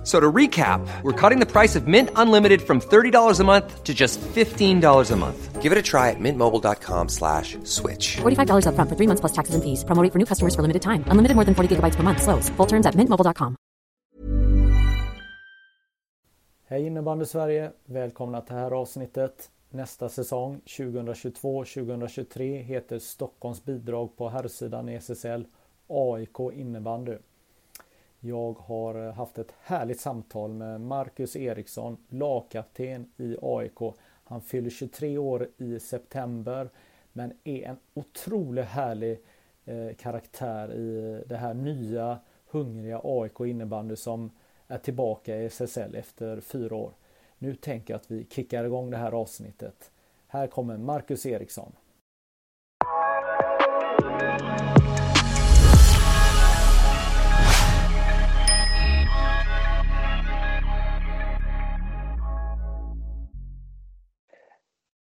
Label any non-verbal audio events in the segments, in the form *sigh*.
F- So to recap, we're cutting the price of Mint Unlimited from $30 a month to just $15 a month. Give it a try at mintmobile.com slash switch. $45 upfront for three months plus taxes and fees. Promo rate for new customers for limited time. Unlimited more than 40 gigabytes per month. Slows. Full terms at mintmobile.com. Hej innebandy Sverige! Välkomna till det här avsnittet. Nästa säsong 2022-2023 heter Stockholms bidrag på herrsidan i SSL AIK innebandy. Jag har eh, haft ett härligt samtal med Marcus Eriksson, lagkapten i AIK. Han fyller 23 år i september men är en otroligt härlig eh, karaktär i det här nya hungriga AIK innebandy som är tillbaka i SSL efter fyra år. Nu tänker jag att vi kickar igång det här avsnittet. Här kommer Marcus Eriksson.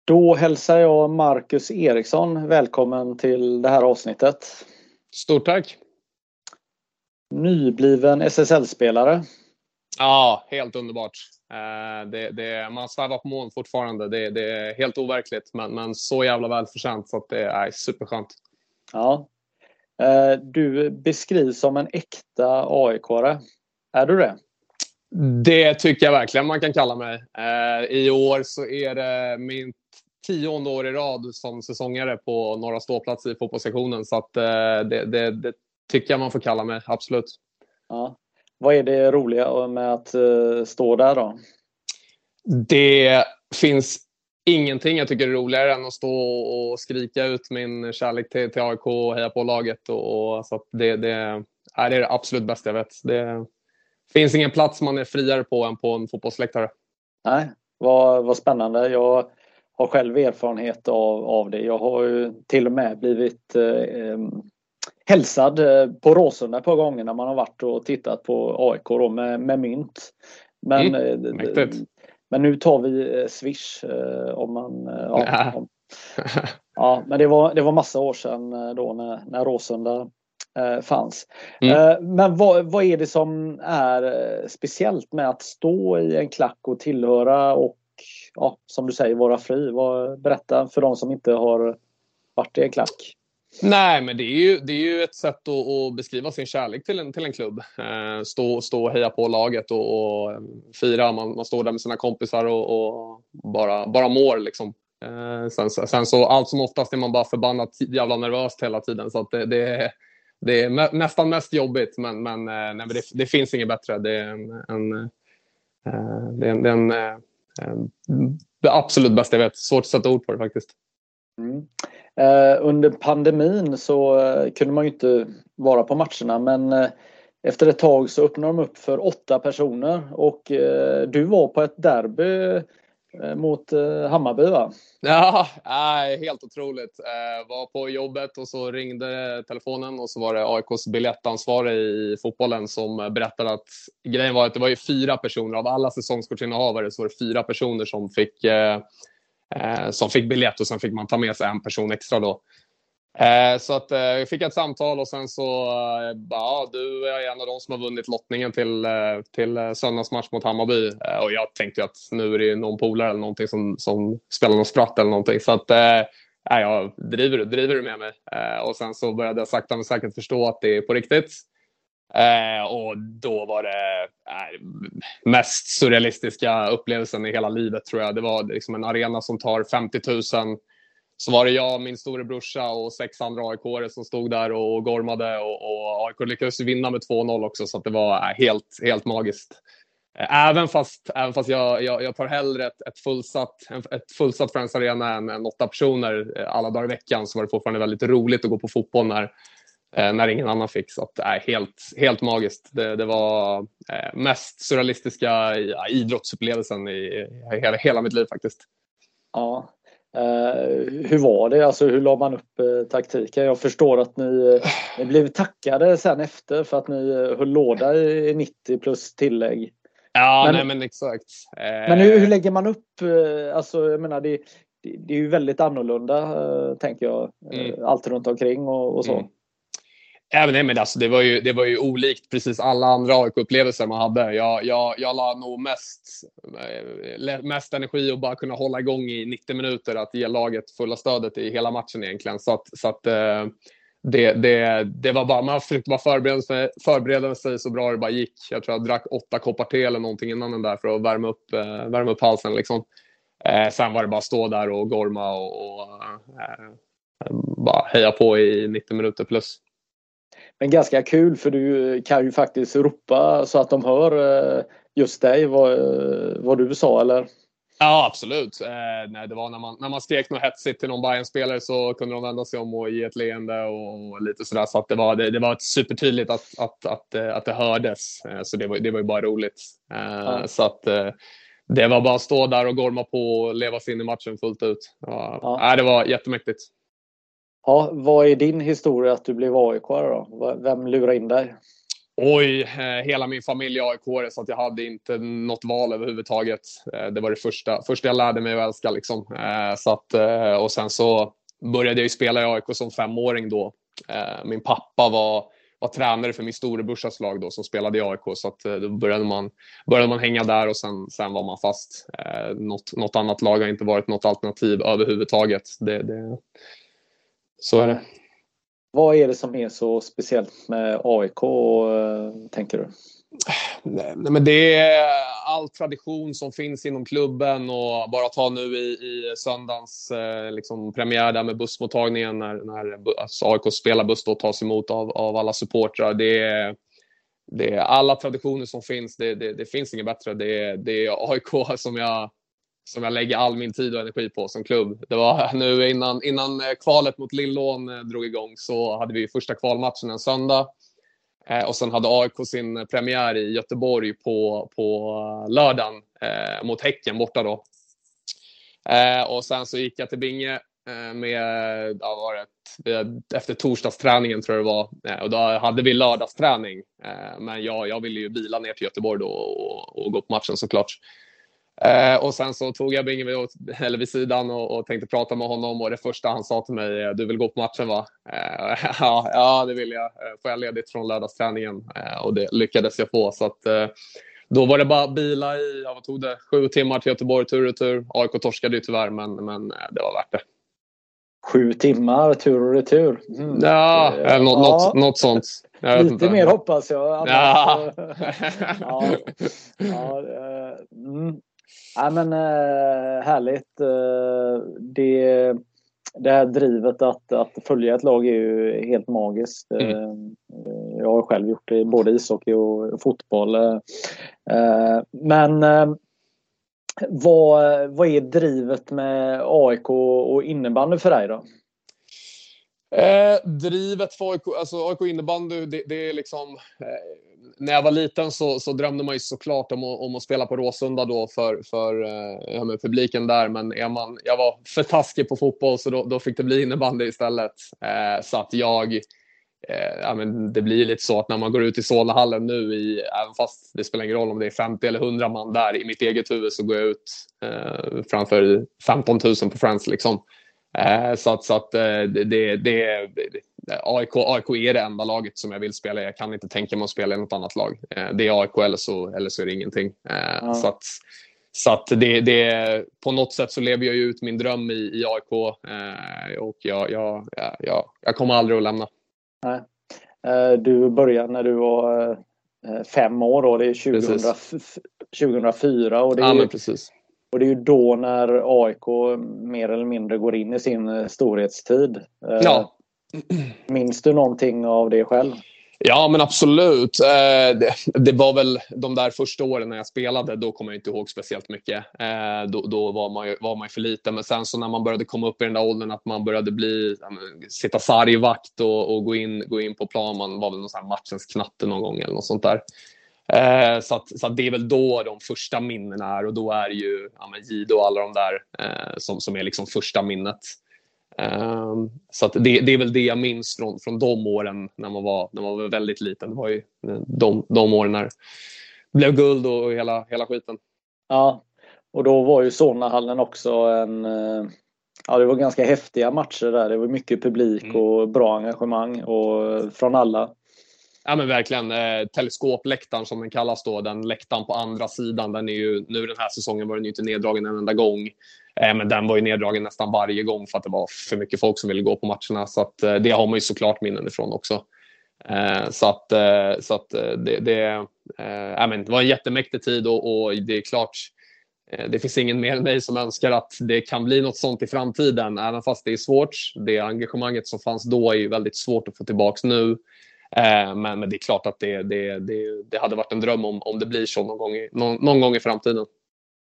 Då hälsar jag Marcus Eriksson välkommen till det här avsnittet. Stort tack! Nybliven SSL-spelare. Ja, helt underbart. Eh, det, det, man svävar på moln fortfarande. Det, det, är helt overkligt, men, men så jävla välförtjänt så att det är superskönt. Ja. Eh, Du beskrivs som en äkta AIK-are. Är du det? Det tycker jag verkligen man kan kalla mig. Eh, I år så är det min tionde år i rad som säsongare på Norra ståplats i fotbollssektionen. Så att, det, det, det tycker jag man får kalla mig, absolut. Ja. Vad är det roliga med att eh, stå där då? Det finns ingenting jag tycker är roligare än att stå och skrika ut min kärlek till, till AIK och heja på laget. Och, och så att det, det är det absolut bästa jag vet. Det finns ingen plats man är friare på än på en fotbollsläktare. Nej, vad, vad spännande. Jag har själv erfarenhet av, av det. Jag har ju till och med blivit eh, hälsad eh, på Råsunda ett par gånger när man har varit och tittat på AIK då med, med mynt. Men, Mm, eh, men nu tar vi eh, Swish eh, om man... eh, Ja, om, *laughs* ja, men det var, det var massa år sedan då när, när Råsunda fanns. Mm. Eh, men vad, vad är det som är eh, speciellt med att stå i en klack och tillhöra och ja, som du säger vara fri? Vad, berätta för de som inte har varit i en klack. Nej, men det är ju, det är ju ett sätt att, att beskriva sin kärlek till en, till en klubb. Eh, stå, stå och heja på laget och, och fira. Man, man står där med sina kompisar och, och bara, bara mår. Liksom. Eh, sen, sen så allt som oftast är man bara förbannat jävla nervöst hela tiden. Så att det, det, det är nästan mest jobbigt, men, men, eh, nej, men det, det finns inget bättre. Det är en, en, eh, det är en, det är en, eh, en, det absolut bästa jag vet. Svårt att sätta ord på det faktiskt. Mm. Eh, under pandemin så eh, kunde man ju inte vara på matcherna men eh, efter ett tag så öppnade de upp för åtta personer och eh, du var på ett derby Eh, mot eh, Hammarby va? Ja, nej, helt otroligt. Eh, var på jobbet och så ringde telefonen och så var det AIKs biljettansvarig i fotbollen som eh, berättade att grejen var att det var ju fyra personer av alla säsongskortsinnehavare så var det fyra personer som fick, eh, eh, som fick biljett och sen fick man ta med sig en person extra då. Eh, så att eh, vi fick ett samtal och sen så bara, ja, du är en av de som har vunnit lottningen till, till söndagsmatch mot Hammarby. Och jag tänkte att nu är det någon polare eller någonting som, som spelar någon spratt eller någonting. Så att, eh, jag driver, driver du med mig? Eh, och sen så började jag sakta men säkert förstå att det är på riktigt. Eh, och då var det eh, mest surrealistiska upplevelsen i hela livet tror jag. Det var liksom en arena som tar 50 000 så var det jag, min storebrorsa och sex andra aik som stod där och gormade och, och AIK lyckades vinna med 2-0 också så att det var äh, helt, helt magiskt. Även fast, även fast jag, jag, jag tar hellre ett, ett fullsatt, ett fullsatt Friends Arena än, än åtta personer alla dagar i veckan så var det fortfarande väldigt roligt att gå på fotboll när, när ingen annan fick. Så att, äh, helt, helt magiskt. Det, det var äh, mest surrealistiska ja, idrottsupplevelsen i, i hela, hela mitt liv faktiskt. Ja. Eh, hur var det? Alltså hur la man upp eh, taktiken? Jag förstår att ni, eh, ni blev tackade sen efter för att ni höll låda i 90 plus tillägg. Ja, Men- nej men exakt. Men hur, hur lägger man upp? Alltså jag menar det, det, det är ju väldigt annorlunda tänker jag. Mm. Allt runt omkring och, och så. Mm. Även det, men alltså, det, var ju, det var ju olikt precis alla andra AIK-upplevelser man hade. Jag, jag, jag la nog mest, eh, mest energi och bara kunna hålla igång i 90 minuter, att ge laget fulla stödet i hela matchen egentligen. Så att, så att eh, det, det, det var bara, man försökte bara förbereda sig, förbereda sig så bra det bara gick. Jag tror jag drack åtta koppar te eller någonting innan den där för att värma upp, eh, värma upp halsen. Liksom. Eh, sen var det bara att stå där och gorma och, och eh, bara heja på i 90 minuter plus. Men ganska kul för du kan ju faktiskt ropa så att de hör eh, just dig vad, eh, vad du sa eller? Ja, absolut. Eh, nej, det var när man, när man skrek något hetsigt till någon Bayern-spelare så kunde de vända sig om och ge ett leende och, och lite sådär. Så att det, var, det, det var supertydligt att, att, att, eh, att det hördes. Eh, så det var, det var ju bara roligt. Eh, Ja. Så att det var bara att stå där och gorma på och leva sig in i matchen fullt ut. Ja, Ja. Nej, det var jättemäktigt. Ja, vad är din historia att du blev aik då? Vem lurar in dig? Oj, eh, hela min familj är aik så att jag hade inte något val överhuvudtaget. Eh, det var det första, första jag lärde mig att älska. Liksom. Eh, så att, och sen så började jag ju spela i AIK som femåring då. Min pappa var, var tränare för min storebrorsas lag då som spelade i AIK så att, då började man, började man hänga där och sen, sen var man fast. Något, något annat lag har inte varit något alternativ överhuvudtaget. Det, det, så är det. Vad är det som är så speciellt med AIK eh, tänker du? Nej, men det är all tradition som finns inom klubben och bara ta nu i, i söndagens eh, liksom premiär där med bussmottagningen när, när bu- alltså AIK spelarbuss då tas emot av, av alla supportrar. Det är, det är alla traditioner som finns. Det, det, det finns inget bättre. Det är, det är AIK som jag, som jag lägger all min tid och energi på som klubb. Det var *laughs* nu innan, innan eh, kvalet mot Lillån eh, drog igång så hade vi första kvalmatchen en söndag. Eh, och sen hade AIK sin premiär i Göteborg på, på lördagen eh, mot Häcken borta då. Eh, och sen så gick jag till Binge eh, med, ja, var det, efter torsdagsträningen tror jag det var. Eh, och då hade vi lördagsträning. Eh, men jag, jag ville ju bila ner till Göteborg då och, och gå på matchen såklart. Eh, och sen så tog jag Binge vid, *laughs* eller vid sidan och, och tänkte prata med honom och det första han sa till mig är du vill gå på matchen va? Eh, *laughs* ja, ja, det vill jag. Eh, Får jag ledigt från lördagsträningen? Eh, och det lyckades jag få. Så att, eh, då var det bara bila i, ja, vad tog det? Sju timmar till Göteborg tur och retur. AIK torskade ju tyvärr, men, men eh, det var värt det. Sju timmar tur och retur. Mm. Ja, Eh, eller något, ja. något, något sånt. *laughs* Lite inte. mer hoppas jag. Annars, Ja. ja, ja, eh, mm. Ja, men eh, härligt. Eh, Det, det här drivet att, att följa ett lag är ju helt magiskt. Mm. Eh, Jag har själv gjort det i både ishockey och fotboll. Men vad, vad är drivet med AIK och innebandy för dig då? Eh, drivet för AIK, alltså AIK innebandy, det, det är liksom... Eh, när jag var liten så, så drömde man ju såklart om, att- om att spela på Råsunda då för, för eh, ja, publiken där. Men är man, jag var för taskig på fotboll så då, då fick det bli innebandy istället. Eh, så att jag... Eh, ja, men det blir lite så att när man går ut i Solnahallen nu, i, även fast det spelar ingen roll om det är 50 eller 100 man där, i mitt eget huvud så går jag ut eh, framför 15 000 på Friends. Liksom. Eh, så att, så att eh, det, det, det, AIK, AIK är det enda laget som jag vill spela i. Jag kan inte tänka mig att spela i något annat lag. Eh, det är AIK eller så, eller så är det ingenting. Eh, Ja. Så att, så att det, det, på något sätt så lever jag ju ut min dröm i, i AIK eh, och jag, jag, jag, jag, kommer aldrig att lämna. Eh, Du började när du var fem år då, det är 2000, Precis. 2004 och det, är Ja, precis. och det är ju då när AIK mer eller mindre går in i sin storhetstid. Ja. Minns du någonting av det själv? Ja, men absolut. Eh, det, var väl de där första åren när jag spelade, då kommer jag inte ihåg speciellt mycket. Eh, då då var, man ju, var man ju för liten. Men sen så när man började komma upp i den där åldern att man började bli, sitta sargvakt och, och gå, in, gå in på plan. Man var väl någon sån här matchens knatte någon gång eller något sånt där. Eh, så, att, så att det är väl då de första minnena är och då är det ju ja, Gido och alla de där som, som är liksom första minnet. Eh, så det, det är väl det jag minns från, från de åren när man, var, när man var väldigt liten. Det var ju de, de åren när det blev guld och hela, hela skiten. Ja, och då var ju Solnahallen också en eh, Ja, det var ganska häftiga matcher där. Det var mycket publik mm. och bra engagemang och från alla. Ja men verkligen. Eh, teleskopläktaren som den kallas då, den läktaren på andra sidan, den är ju, nu den här säsongen var den ju inte neddragen en enda gång. Eh, men den var ju neddragen nästan varje gång för att det var för mycket folk som ville gå på matcherna. Så att, eh, det har man ju såklart minnen ifrån också. Eh, så att, eh, så att eh, det, det, eh, men, det var en jättemäktig tid och, och det är klart eh, det finns ingen mer än mig som önskar att det kan bli något sånt i framtiden, även fast det är svårt. Det engagemanget som fanns då är ju väldigt svårt att få tillbaka nu. Men, men det är klart att det, det, det, det, hade varit en dröm om, om det blir så någon gång i, någon, någon gång i framtiden.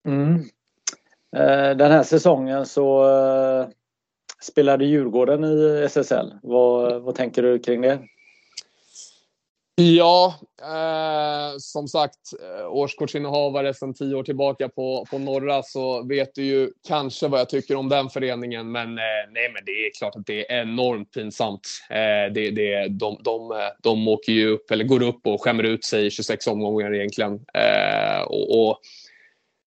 Mm. Eh, den här säsongen så eh, spelade Djurgården i SSL. Vad, vad tänker du kring det? Ja, eh, som sagt, eh, årskortsinnehavare sedan tio år tillbaka på, på norra så vet du ju kanske vad jag tycker om den föreningen. Men eh, nej, men det är klart att det är enormt pinsamt. Eh, det, det, de, de, de åker ju upp, eller går upp och skämmer ut sig i 26 omgångar egentligen. Eh, och, och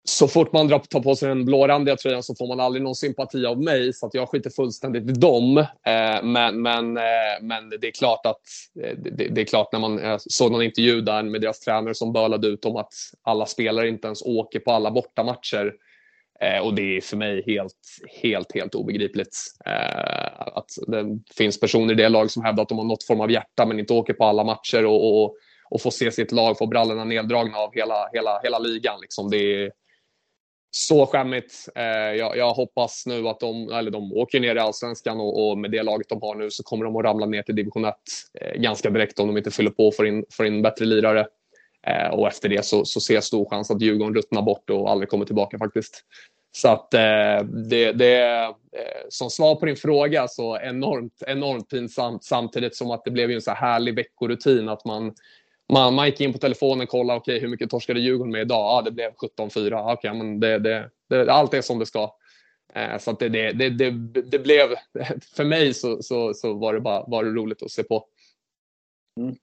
så fort man drar, tar på sig den blårandiga tröjan så får man aldrig någon sympati av mig, så att jag skiter fullständigt i dem. Eh, men, men, eh, men det är klart att eh, det, det, är klart när man eh, såg någon intervju där med deras tränare som bölade ut om att alla spelare inte ens åker på alla bortamatcher. Eh, och det är för mig helt, helt, helt obegripligt. Eh, att det finns personer i det lag som hävdar att de har något form av hjärta men inte åker på alla matcher och, och, och får se sitt lag få brallorna neddragna av hela, hela, hela ligan. Liksom. Det är, så skämmigt. Eh, jag, jag, hoppas nu att de, eller de åker ner i allsvenskan och, och, med det laget de har nu så kommer de att ramla ner till division 1 eh, ganska direkt om de inte fyller på för in, får in bättre lirare. Eh, och efter det så, så ser jag stor chans att Djurgården ruttnar bort och aldrig kommer tillbaka faktiskt. Så att eh, det, det eh, som svar på din fråga så enormt, enormt pinsamt samtidigt som att det blev ju en så här härlig veckorutin att man man, man gick in på telefonen och kollade, okej, okay, hur mycket torskade Djurgården med idag? Ja, det blev 17-4. Okay, men det, det, det, allt är som det ska. Eh, så det, det, det, det, blev, *laughs* för mig så, så, så var det bara var det roligt att se på. Mm.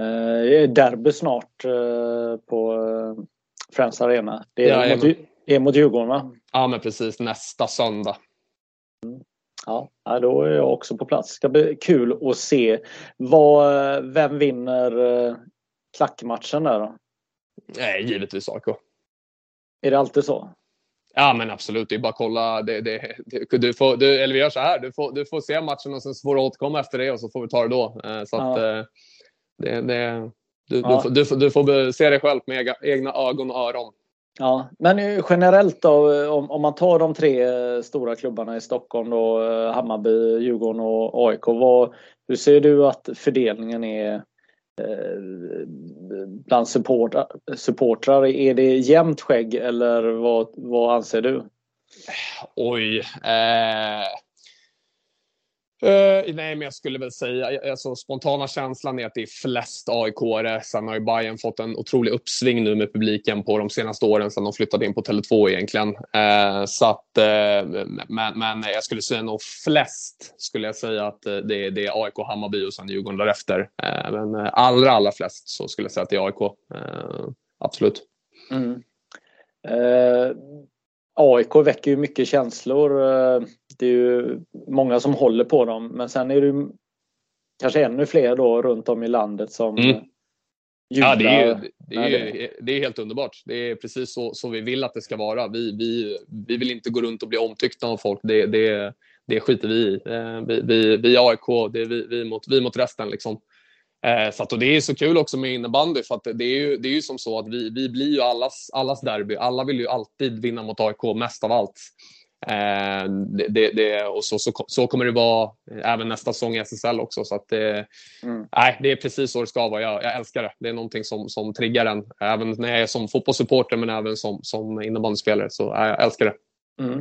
Eh, derby snart eh, på eh, Friends Arena. Det är, ja, mot, är mot Djurgården va? Ja men precis, nästa söndag. Mm. Ja, då är jag också på plats. Det ska bli kul att se. Vad, vem vinner eh, klackmatchen där då? Nej, givetvis AIK. Är det alltid så? Ja men absolut, det är bara att kolla. Det, det, det, du får, du, eller vi gör så här, du får, du får se matchen och sen får du återkomma efter det och så får vi ta det då. Eh, så att, ja. Eh, det, det, du, ja. du, du, du, får se dig själv med egna ögon och öron. Ja, men generellt då om, om man tar de tre eh, stora klubbarna i Stockholm då, eh, Hammarby, Djurgården och AIK. Vad, hur ser du att fördelningen är eh, bland supportrar, supportrar? Är det jämnt skägg eller vad, vad anser du? Oj. Eh Uh, nej, men jag skulle väl säga, eh, alltså, spontana känslan är att det är flest aik Sen har ju Bayern fått en otrolig uppsving nu med publiken på de senaste åren sedan de flyttade in på Tele2 egentligen. Uh, så att, uh, men, men jag skulle säga nog flest skulle jag säga att det, är, det är AIK, Hammarby och sen Djurgården därefter. men allra, allra flest så skulle jag säga att det är AIK. absolut. Mm. AIK väcker ju mycket känslor. Det är ju många som håller på dem men sen är det kanske ännu fler då runt om i landet som mm. Ja, det är, det, är, det är helt underbart. Det är precis så, så vi vill att det ska vara. Vi, vi, vi vill inte gå runt och bli omtyckta av folk. Det, det, det skiter vi i. Eh, vi, vi, vi AIK, det är vi, vi, mot, vi mot resten. Liksom. Eh, så att, och det är så kul också med innebandy för att det är ju, det är ju som så att vi, vi blir ju allas, allas derby. Alla vill ju alltid vinna mot AIK mest av allt. Eh, det, det, och så, så, så, kommer det vara även nästa säsong i SSL också. Så att det, mm. nej, det är precis så det ska vara. Jag, jag, älskar det. Det är någonting som, som triggar en. Även när jag är som fotbollssupporter men även som, som innebandyspelare. Så nej, jag älskar det. Mm.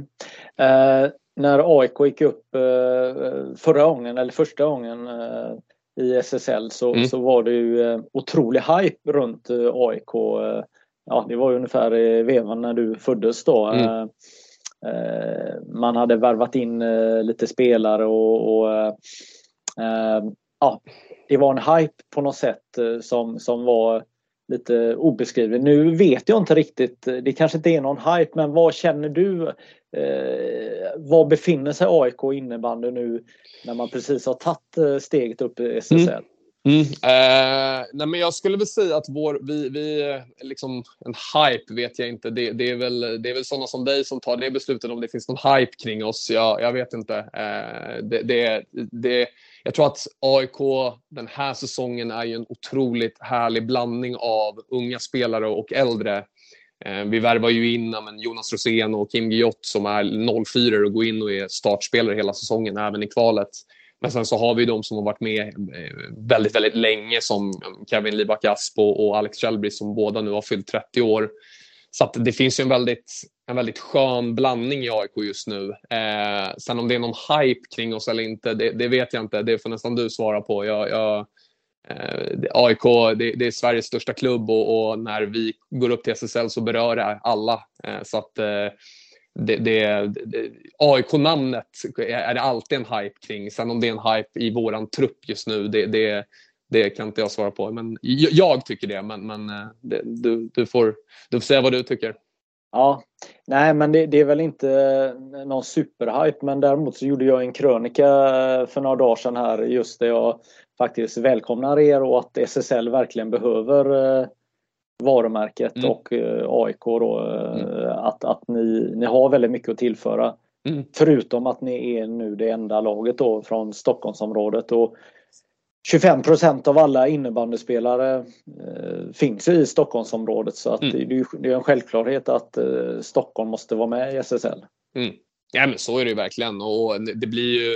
Eh, när AIK gick upp eh, förra gången, eller första gången eh, i SSL så, mm. så var det ju eh, otrolig hype runt eh, AIK. Eh, ja, det var ju ungefär i vevan när du föddes då. Mm. Man hade värvat in lite spelare och, och ja, det var en hype på något sätt som, som var lite obeskrivlig. Nu vet jag inte riktigt, det kanske inte är någon hype, men vad känner du? Eh, var befinner sig AIK innebandy nu när man precis har tagit eh, steget upp i SSL? Mm. Mm. Eh, nej men jag skulle väl säga att vår, vi, vi, eh, liksom, en hype vet jag inte. Det, det, är väl, det är väl sådana som dig som tar det beslutet om det finns någon hype kring oss. Jag, jag vet inte. Eh, det, det, det, jag tror att AIK den här säsongen är ju en otroligt härlig blandning av unga spelare och äldre. Eh, vi värvar ju in men Jonas Rosén och Kim Guillot som är 04 och går in och är startspelare hela säsongen, även i kvalet. Men sen så har vi de som har varit med eh, väldigt, väldigt länge som Kevin Libak Asp och Alex Shelby som båda nu har fyllt 30 år. Så det finns ju en väldigt, en väldigt skön blandning i AIK just nu. Eh, sen om det är någon hype kring oss eller inte, det, det vet jag inte. Det får nästan du svara på. Jag, jag, eh, Eh, AIK det, det, är Sveriges största klubb och, och, när vi går upp till SSL så berör det alla. Eh, så att eh, det, det, det AIK-namnet är det alltid en hype kring. Sen om det är en hype i våran trupp just nu, det, det, det kan inte jag svara på. Men jag tycker det, men, men eh, det, du, du, får, du får säga vad du tycker. Ja, nej men det, det, är väl inte någon superhype men däremot så gjorde jag en krönika för några dagar sedan här just där jag faktiskt välkomnar er och att SSL verkligen behöver eh, varumärket mm. och eh, AIK då, mm. att, att ni, ni har väldigt mycket att tillföra. Mm. Förutom att ni är nu det enda laget då från Stockholmsområdet. Och 25 procent av alla innebandyspelare eh, finns i Stockholmsområdet så att mm. det, det, är en självklarhet att eh, Stockholm måste vara med i SSL. Mm. Ja men så är det ju verkligen och det blir ju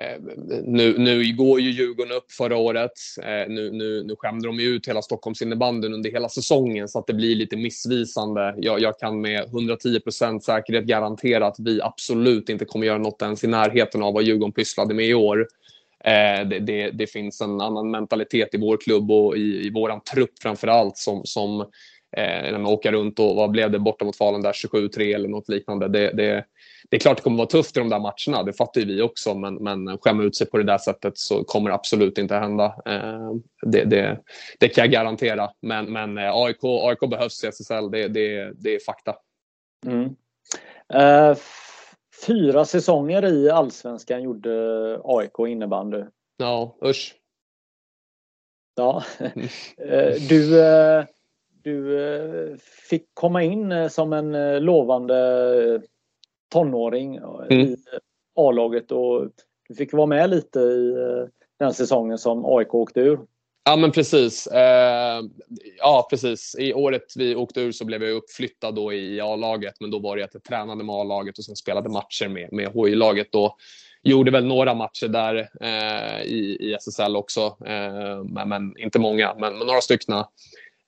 eh, nu, nu går ju Djurgården upp förra året. Eh, nu, nu, nu skämde de ut hela Stockholms innebandyn under hela säsongen så att det blir lite missvisande. Jag, jag kan med 110 procent säkerhet garantera att vi absolut inte kommer göra något ens i närheten av vad Djurgården pysslade med i år. Eh, det, det, det, finns en annan mentalitet i vår klubb och i, i våran trupp framför allt som, som eh, när man åker runt och vad blev det borta mot Falun där 27-3 eller något liknande. Det, det, det är klart det kommer vara tufft i de där matcherna, det fattar ju vi också, men, men skämma ut sig på det där sättet så kommer det absolut inte hända. Eh, det, det, det kan jag garantera. Men, men eh, AIK, AIK behövs i SSL, det, det, det är fakta. Mm. Uh, Fyra säsonger i Allsvenskan gjorde AIK innebandy. Ja, usch. Ja. Mm. Eh, du, eh, du eh, fick komma in som en lovande tonåring mm. i A-laget och du fick vara med lite i den säsongen som AIK åkte ur. Ja, men precis. Eh, ja, precis. I året vi åkte ur så blev jag uppflyttad då i A-laget, men då var det att jag tränade med A-laget och sen spelade matcher med, med HI-laget. Då gjorde väl några matcher där eh, i, i SSL också, eh, men, men, inte många, men, men några stycken.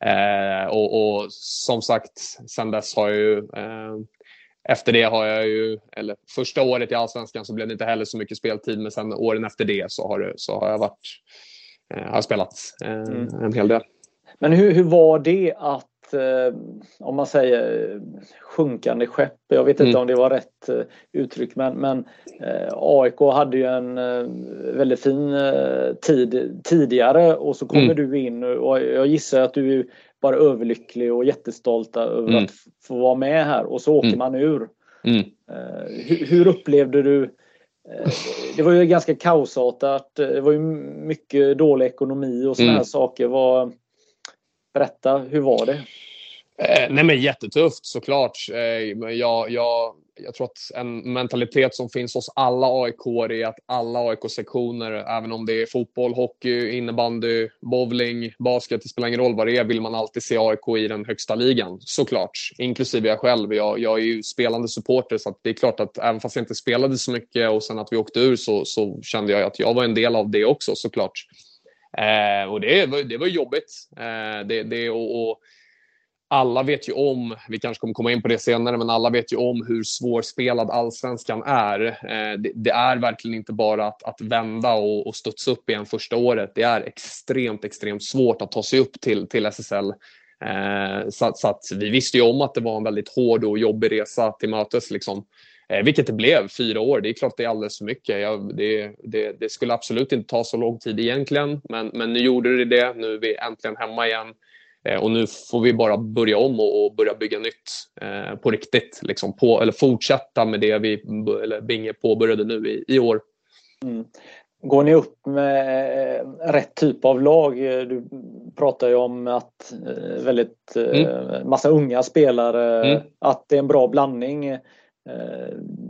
Eh, och, och, som sagt, sen dess har jag ju eh, efter det har jag ju, eller första året i Allsvenskan så blev det inte heller så mycket speltid, men sen åren efter det så har, det, så har jag varit har spelat eh, mm. en hel del. Men hur, hur var det att, eh, om man säger sjunkande skepp, jag vet inte mm. om det var rätt uttryck, men, men AIK hade ju en väldigt fin tid tidigare och så kommer mm. du in och jag gissar att du är bara överlycklig och jättestolt över mm. att få vara med här och så åker mm. man ur. Mm. Hur, hur upplevde du Eh, det var ju ganska kaosartat. Det var ju mycket dålig ekonomi och sådana mm. här saker. Var, berätta, hur var det? Eh, nej men jättetufft såklart. Eh, jag, jag, jag tror att en mentalitet som finns hos alla AIK är att alla AIK-sektioner, även om det är fotboll, hockey, innebandy, bowling, basket, det spelar ingen roll vad det är, vill man alltid se AIK i den högsta ligan. Såklart. Inklusive jag själv. Jag, jag är ju spelande supporter så det är klart att även fast jag inte spelade så mycket och sen att vi åkte ur så, så kände jag att jag var en del av det också såklart. Eh, och det, det var jobbigt. Eh, det, det, och, och alla vet ju om, vi kanske kommer komma in på det senare, men alla vet ju om hur svårspelad allsvenskan är. Eh, det, det, är verkligen inte bara att, att vända och, och studsa upp igen första året. Det är extremt, extremt svårt att ta sig upp till, till SSL. Eh, så, så, att vi visste ju om att det var en väldigt hård och jobbig resa till mötes. Liksom. Eh, vilket det blev, fyra år. Det är klart det är alldeles för mycket. Jag, det, det, det, skulle absolut inte ta så lång tid egentligen, men, men nu gjorde det det. Nu är vi äntligen hemma igen. Eh, och nu får vi bara börja om och, och börja bygga nytt eh, på riktigt. Liksom på, eller fortsätta med det vi, eller Binge påbörjade nu i, i år. Mm. Går ni upp med eh, rätt typ av lag? Du pratar ju om att eh, väldigt mm. massa unga spelare, mm. att det är en bra blandning.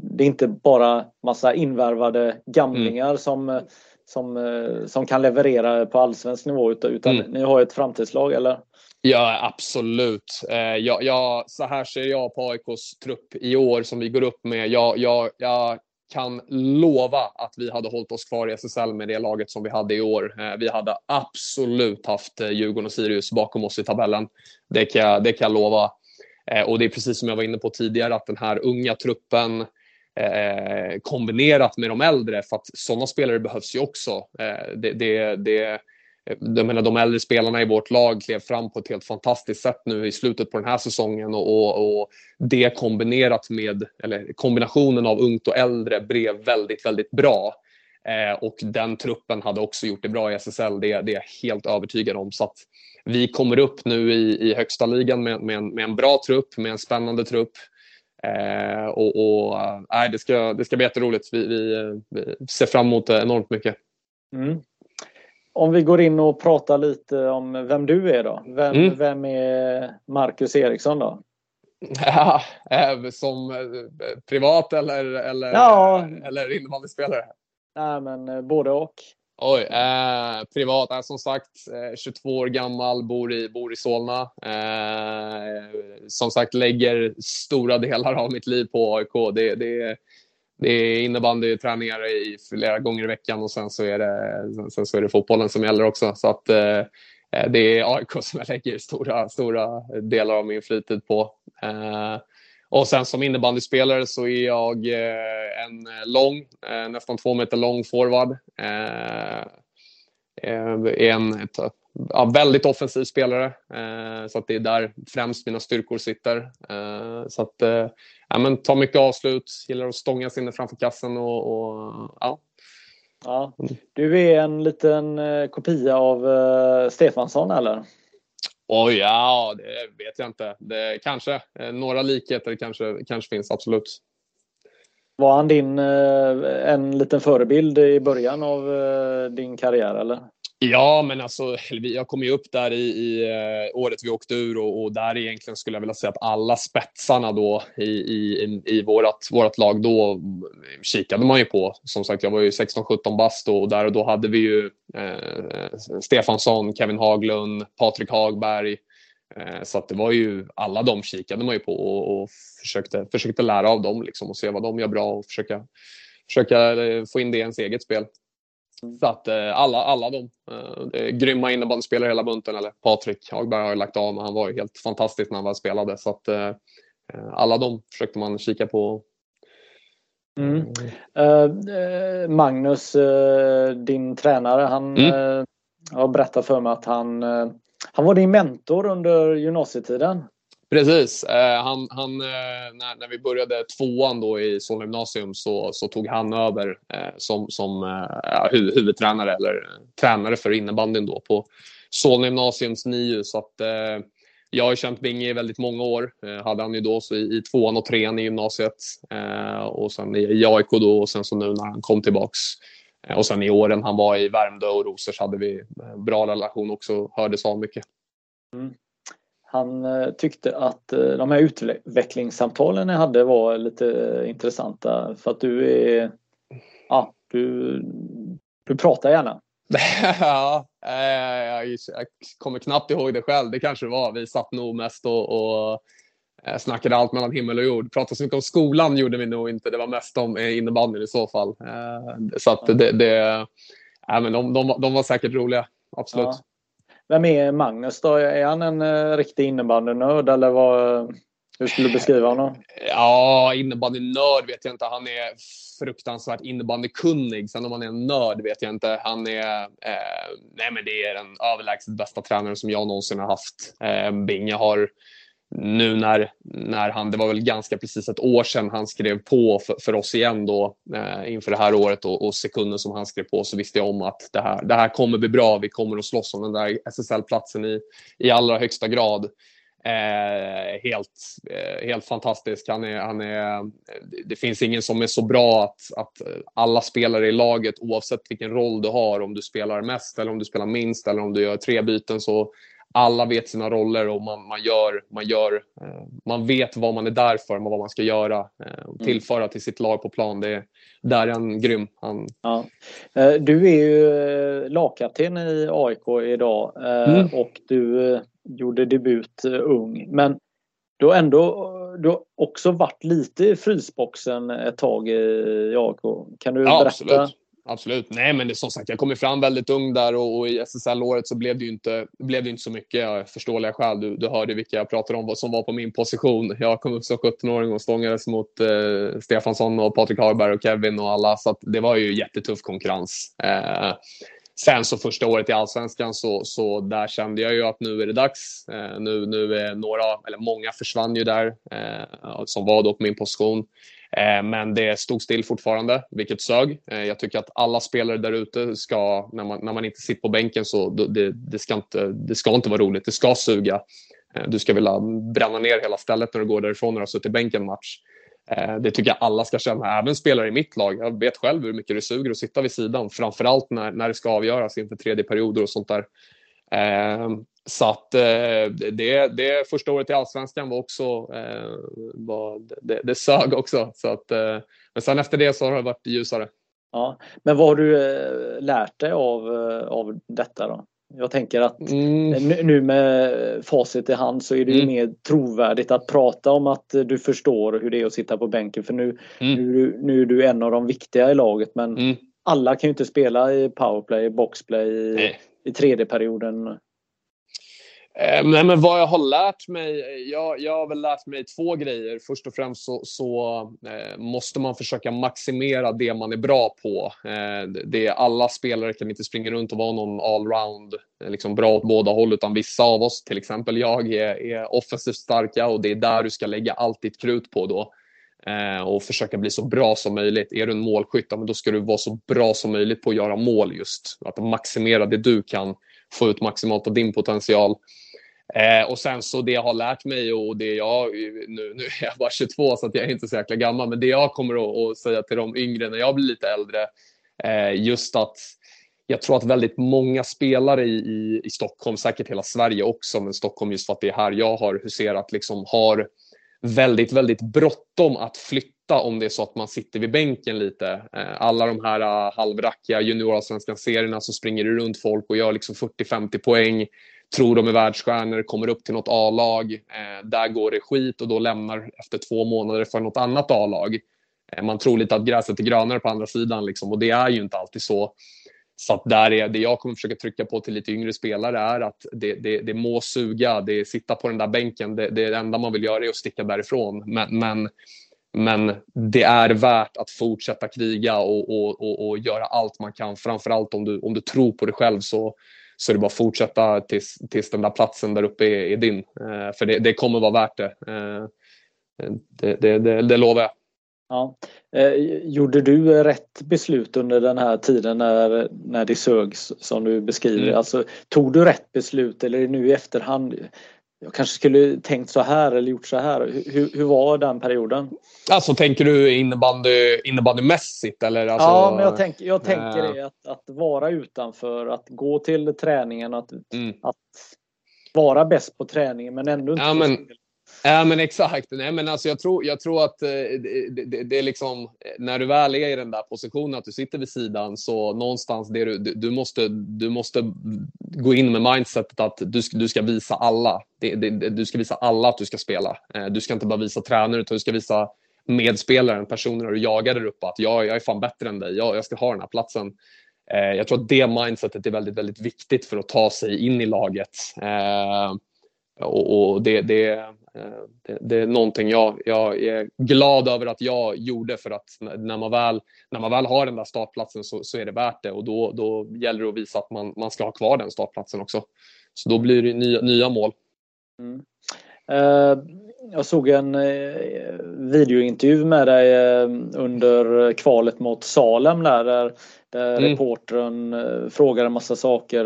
Det är inte bara massa invärvade gamlingar mm. som, som, som kan leverera på allsvensk nivå utan mm. ni har ett framtidslag eller? Ja, absolut. Eh, jag, jag, så här ser jag på AIKs trupp i år som vi går upp med. Jag, jag, jag kan lova att vi hade hållit oss kvar i SSL med det laget som vi hade i år. Eh, vi hade absolut haft eh, Djurgården och Sirius bakom oss i tabellen. Det kan jag, det kan jag lova. Och det är precis som jag var inne på tidigare, att den här unga truppen kombinerat med de äldre, för att sådana spelare behövs ju också. det, det, det Eh, jag menar, de äldre spelarna i vårt lag klev fram på ett helt fantastiskt sätt nu i slutet på den här säsongen och, och, och, det kombinerat med, eller kombinationen av ungt och äldre blev väldigt, väldigt bra. Eh, och den truppen hade också gjort det bra i SSL, det, det är jag helt övertygad om. Så att vi kommer upp nu i, i högsta ligan med, med, en, med en bra trupp, med en spännande trupp. Eh, och och äh, det, ska, det ska bli jätteroligt. Vi, vi, eh, vi ser fram emot det enormt mycket. Mm. Om vi går in och pratar lite om vem du är då. Vem, mm. vem är Marcus Eriksson då? Ja, eh, som eh, privat eller, eller, ja. eller innebandyspelare? Nej, men eh, både och. Oj, eh, privat. Är som sagt 22 år gammal, bor i, bor i Solna. Eh, som sagt lägger stora delar av mitt liv på AIK. Det, det, det är innebandyträningar i flera gånger i veckan och sen så är det, sen så är det fotbollen som gäller också. Så att eh, det är AIK som jag lägger stora, stora delar av min fritid på. Eh, och sen som innebandyspelare så är jag eh, en lång, eh, nästan två meter lång forward. Eh, eh, en ett, ja, väldigt offensiv spelare, eh, så att det är där främst mina styrkor sitter. Eh, så att, eh, ja, men tar mycket avslut, gillar att stånga sig inne framför kassen och, och ja. ja. Du är en liten eh, kopia av uh, Stefansson eller? Oj, ja, det vet jag inte. Det, kanske. Eh, några likheter kanske, kanske finns, absolut. Var han din, en liten förebild i början av din karriär eller? Ja, men alltså, jag kom ju upp där i, i eh, året vi åkte ur och, och, där egentligen skulle jag vilja säga att alla spetsarna då i, i, i vårat, vårat lag då kikade man ju på. Som sagt, jag var ju 16-17 bast och där och då hade vi ju eh, Stefansson, Kevin Haglund, Patrik Hagberg. Eh, så att det var ju, alla de kikade man ju på och, och försökte, försökte lära av dem liksom och se vad de gör bra och försöka, försöka eh, få in det i ens eget spel. Så att eh, alla, alla de. Eh, grymma innebandyspelare hela bunten. Eller Patrik Hagberg har ju lagt av, men han var ju helt fantastisk när han väl spelade. Så att eh, alla de försökte man kika på. Mm. Uh, Magnus, uh, din tränare, han mm. har berättat för mig att han, han var din mentor under gymnasietiden. Precis. Eh, han, han, eh, när, när vi började tvåan då i Solna gymnasium så, så tog han över eh, som, som eh, huvudtränare eller eh, tränare för innebandyn då på Solna gymnasiums NIU. Så att, eh, jag har känt Binge i väldigt många år. Eh, hade han ju då så i, i tvåan och trean i gymnasiet eh, och sen i, i AIK då och sen så nu när han kom tillbaks eh, och sen i åren han var i Värmdö och Rosers hade vi bra relation också, hördes av mycket. Mm. Han eh, tyckte att eh, de här utvecklingssamtalen jag hade var lite intressanta för att du är Ja, du, du pratar gärna. *laughs* ja, eh, jag, jag kommer knappt ihåg det själv. Det kanske det var. Vi satt nog mest och, och snackade allt mellan himmel och jord. Pratade så mycket om skolan gjorde vi nog inte. Det var mest om innebandyn i så fall. Så att det, det ja, men de, de, de var säkert roliga. Absolut. Ja vem är Magnus då? Är han en uh, riktig innebandynörd eller vad, eh, hur skulle du beskriva honom? Ja, innebandynörd vet jag inte. Han är fruktansvärt innebandykunnig. Sen om han är en nörd vet jag inte. Han är, eh, nej men det är den överlägset bästa tränaren som jag någonsin har haft. Eh, Binge har nu när, när han, det var väl ganska precis ett år sedan han skrev på för, för oss igen då eh, inför det här året och, och, sekunden som han skrev på så visste jag om att det här, det här kommer bli bra. Vi kommer att slåss om den där SSL-platsen i, i allra högsta grad. Eh, helt, eh, helt fantastisk. Han är, han är, det finns ingen som är så bra att, att alla spelare i laget, oavsett vilken roll du har, om du spelar mest eller om du spelar minst eller om du gör tre byten, så alla vet sina roller och man, man gör, man gör, eh, man vet vad man är där för, vad man ska göra eh, och mm. tillföra till sitt lag på plan. Det, där är han grym. Han... Ja. Eh, du är ju lagkapten i AIK idag mm. och du gjorde debut ung. Men du har ändå du har också varit lite i frysboxen ett tag i AIK. Kan du ja, berätta? Absolut. Absolut. Nej, men det, som sagt, jag kom ju fram väldigt ung där och, och i SSL-året så blev det ju inte, blev det inte så mycket av förståeliga skäl. Du, du hörde vilka jag pratade om som var på min position. Jag kom upp som 17-åring och stångades mot eh, Stefansson och Patrik Harberg och Kevin och alla, så det var ju jättetuff konkurrens. Eh, sen så första året i allsvenskan så, så där kände jag ju att nu är det dags. Eh, nu, nu är några, eller många försvann ju där eh, som var då på min position. Eh, men det stod still fortfarande, vilket sög. Eh, jag tycker att alla spelare där ute ska, när man, när man inte sitter på bänken, så det, det, ska inte, det ska inte vara roligt. Det ska suga. Eh, du ska vilja bränna ner hela stället när du går därifrån när du har suttit i bänken en match. Det tycker jag alla ska känna, även spelare i mitt lag. Jag vet själv hur mycket det suger att sitta vid sidan, framförallt när, när det ska avgöras inför tredje perioder och sånt där. Så att eh, det, det första året i allsvenskan var också, eh, var, det, det sög också. Så att, eh, men sen efter det så har det varit ljusare. Ja, men vad har du eh, lärt dig av, eh, av detta då? Jag tänker att mm. nu med facit i hand så är det mm. mer trovärdigt att prata om att du förstår hur det är att sitta på bänken. För nu, mm. nu, nu är du en av de viktiga i laget men mm. alla kan ju inte spela i powerplay, boxplay, i, i tredje perioden Ehm, nej, men vad jag har lärt mig? Jag, jag har väl lärt mig två grejer. Först och främst så, så eh, måste man försöka maximera det man är bra på. Eh, det, alla spelare kan inte springa runt och vara någon allround, eh, liksom bra åt båda håll, utan vissa av oss, till exempel jag, är, är offensivt starka och det är där du ska lägga allt ditt krut på då eh, och försöka bli så bra som möjligt. Är du en målskytt, då ska du vara så bra som möjligt på att göra mål just. Att maximera det du kan få ut maximalt av din potential. Eh, och sen så det jag har lärt mig och det jag, nu, nu är jag bara 22 så att jag är inte så jäkla gammal, men det jag kommer att, att säga till de yngre när jag blir lite äldre, eh, just att jag tror att väldigt många spelare i, i, i, Stockholm, säkert hela Sverige också, men Stockholm just för att det är här jag har huserat, liksom har väldigt, väldigt bråttom att flytta om det är så att man sitter vid bänken lite. Eh, alla de här eh, halvrackiga juniorallsvenska serierna så springer det runt folk och gör liksom 40-50 poäng tror de är världsstjärnor, kommer upp till något A-lag. Eh, där går det skit och då lämnar efter två månader för något annat A-lag. Eh, man tror lite att gräset är grönare på andra sidan liksom, och det är ju inte alltid så. Så att där är det jag kommer försöka trycka på till lite yngre spelare är att det, det, det må suga, det sitta på den där bänken, det, det enda man vill göra är att sticka därifrån. Men, men, men det är värt att fortsätta kriga och, och, och, och göra allt man kan. Framförallt om du, om du tror på dig själv så, så är det bara att fortsätta tills, tills den där platsen där uppe är, är din. Eh, för det, det, kommer vara värt det. Eh, det, det, det, det lovar jag. Ja. Eh, gjorde du rätt beslut under den här tiden när, när det sögs som du beskriver? Mm. Alltså, tog du rätt beslut eller nu i efterhand? Jag kanske skulle tänkt så här eller gjort så här. Hur, hur var den perioden? Alltså tänker du innebandy, innebandymässigt eller? Alltså, ja, men jag, tänk, jag tänker äh... det att, att vara utanför, att gå till träningen, att, mm. att vara bäst på träningen men ändå inte ja, men, Ja men exakt. Nej, men alltså, jag, tror, jag tror att eh, det, det, det, är liksom, eh, när du väl är i den där positionen att du sitter vid sidan så någonstans det du, du, måste, du måste gå in med mindsetet att du, du ska visa alla. Det, du ska visa alla att du ska spela. Eh, du ska inte bara visa tränare utan du ska visa medspelaren, personerna du jagar där uppe att jag, jag är fan bättre än dig. Jag, jag ska ha den här platsen. Jag tror att det mindsetet är väldigt, väldigt viktigt för att ta sig in i laget. Och, och det, det, det, det, är någonting jag, jag är glad över att jag gjorde för att när man väl, när man väl har den där startplatsen så, så är det värt det och då, då gäller det att visa att man, man ska ha kvar den startplatsen också. Så då blir det nya, nya mål. Mm. Uh, jag såg en uh, videointervju med dig uh, under kvalet mot Salem där, där, där mm. reportern frågade en massa saker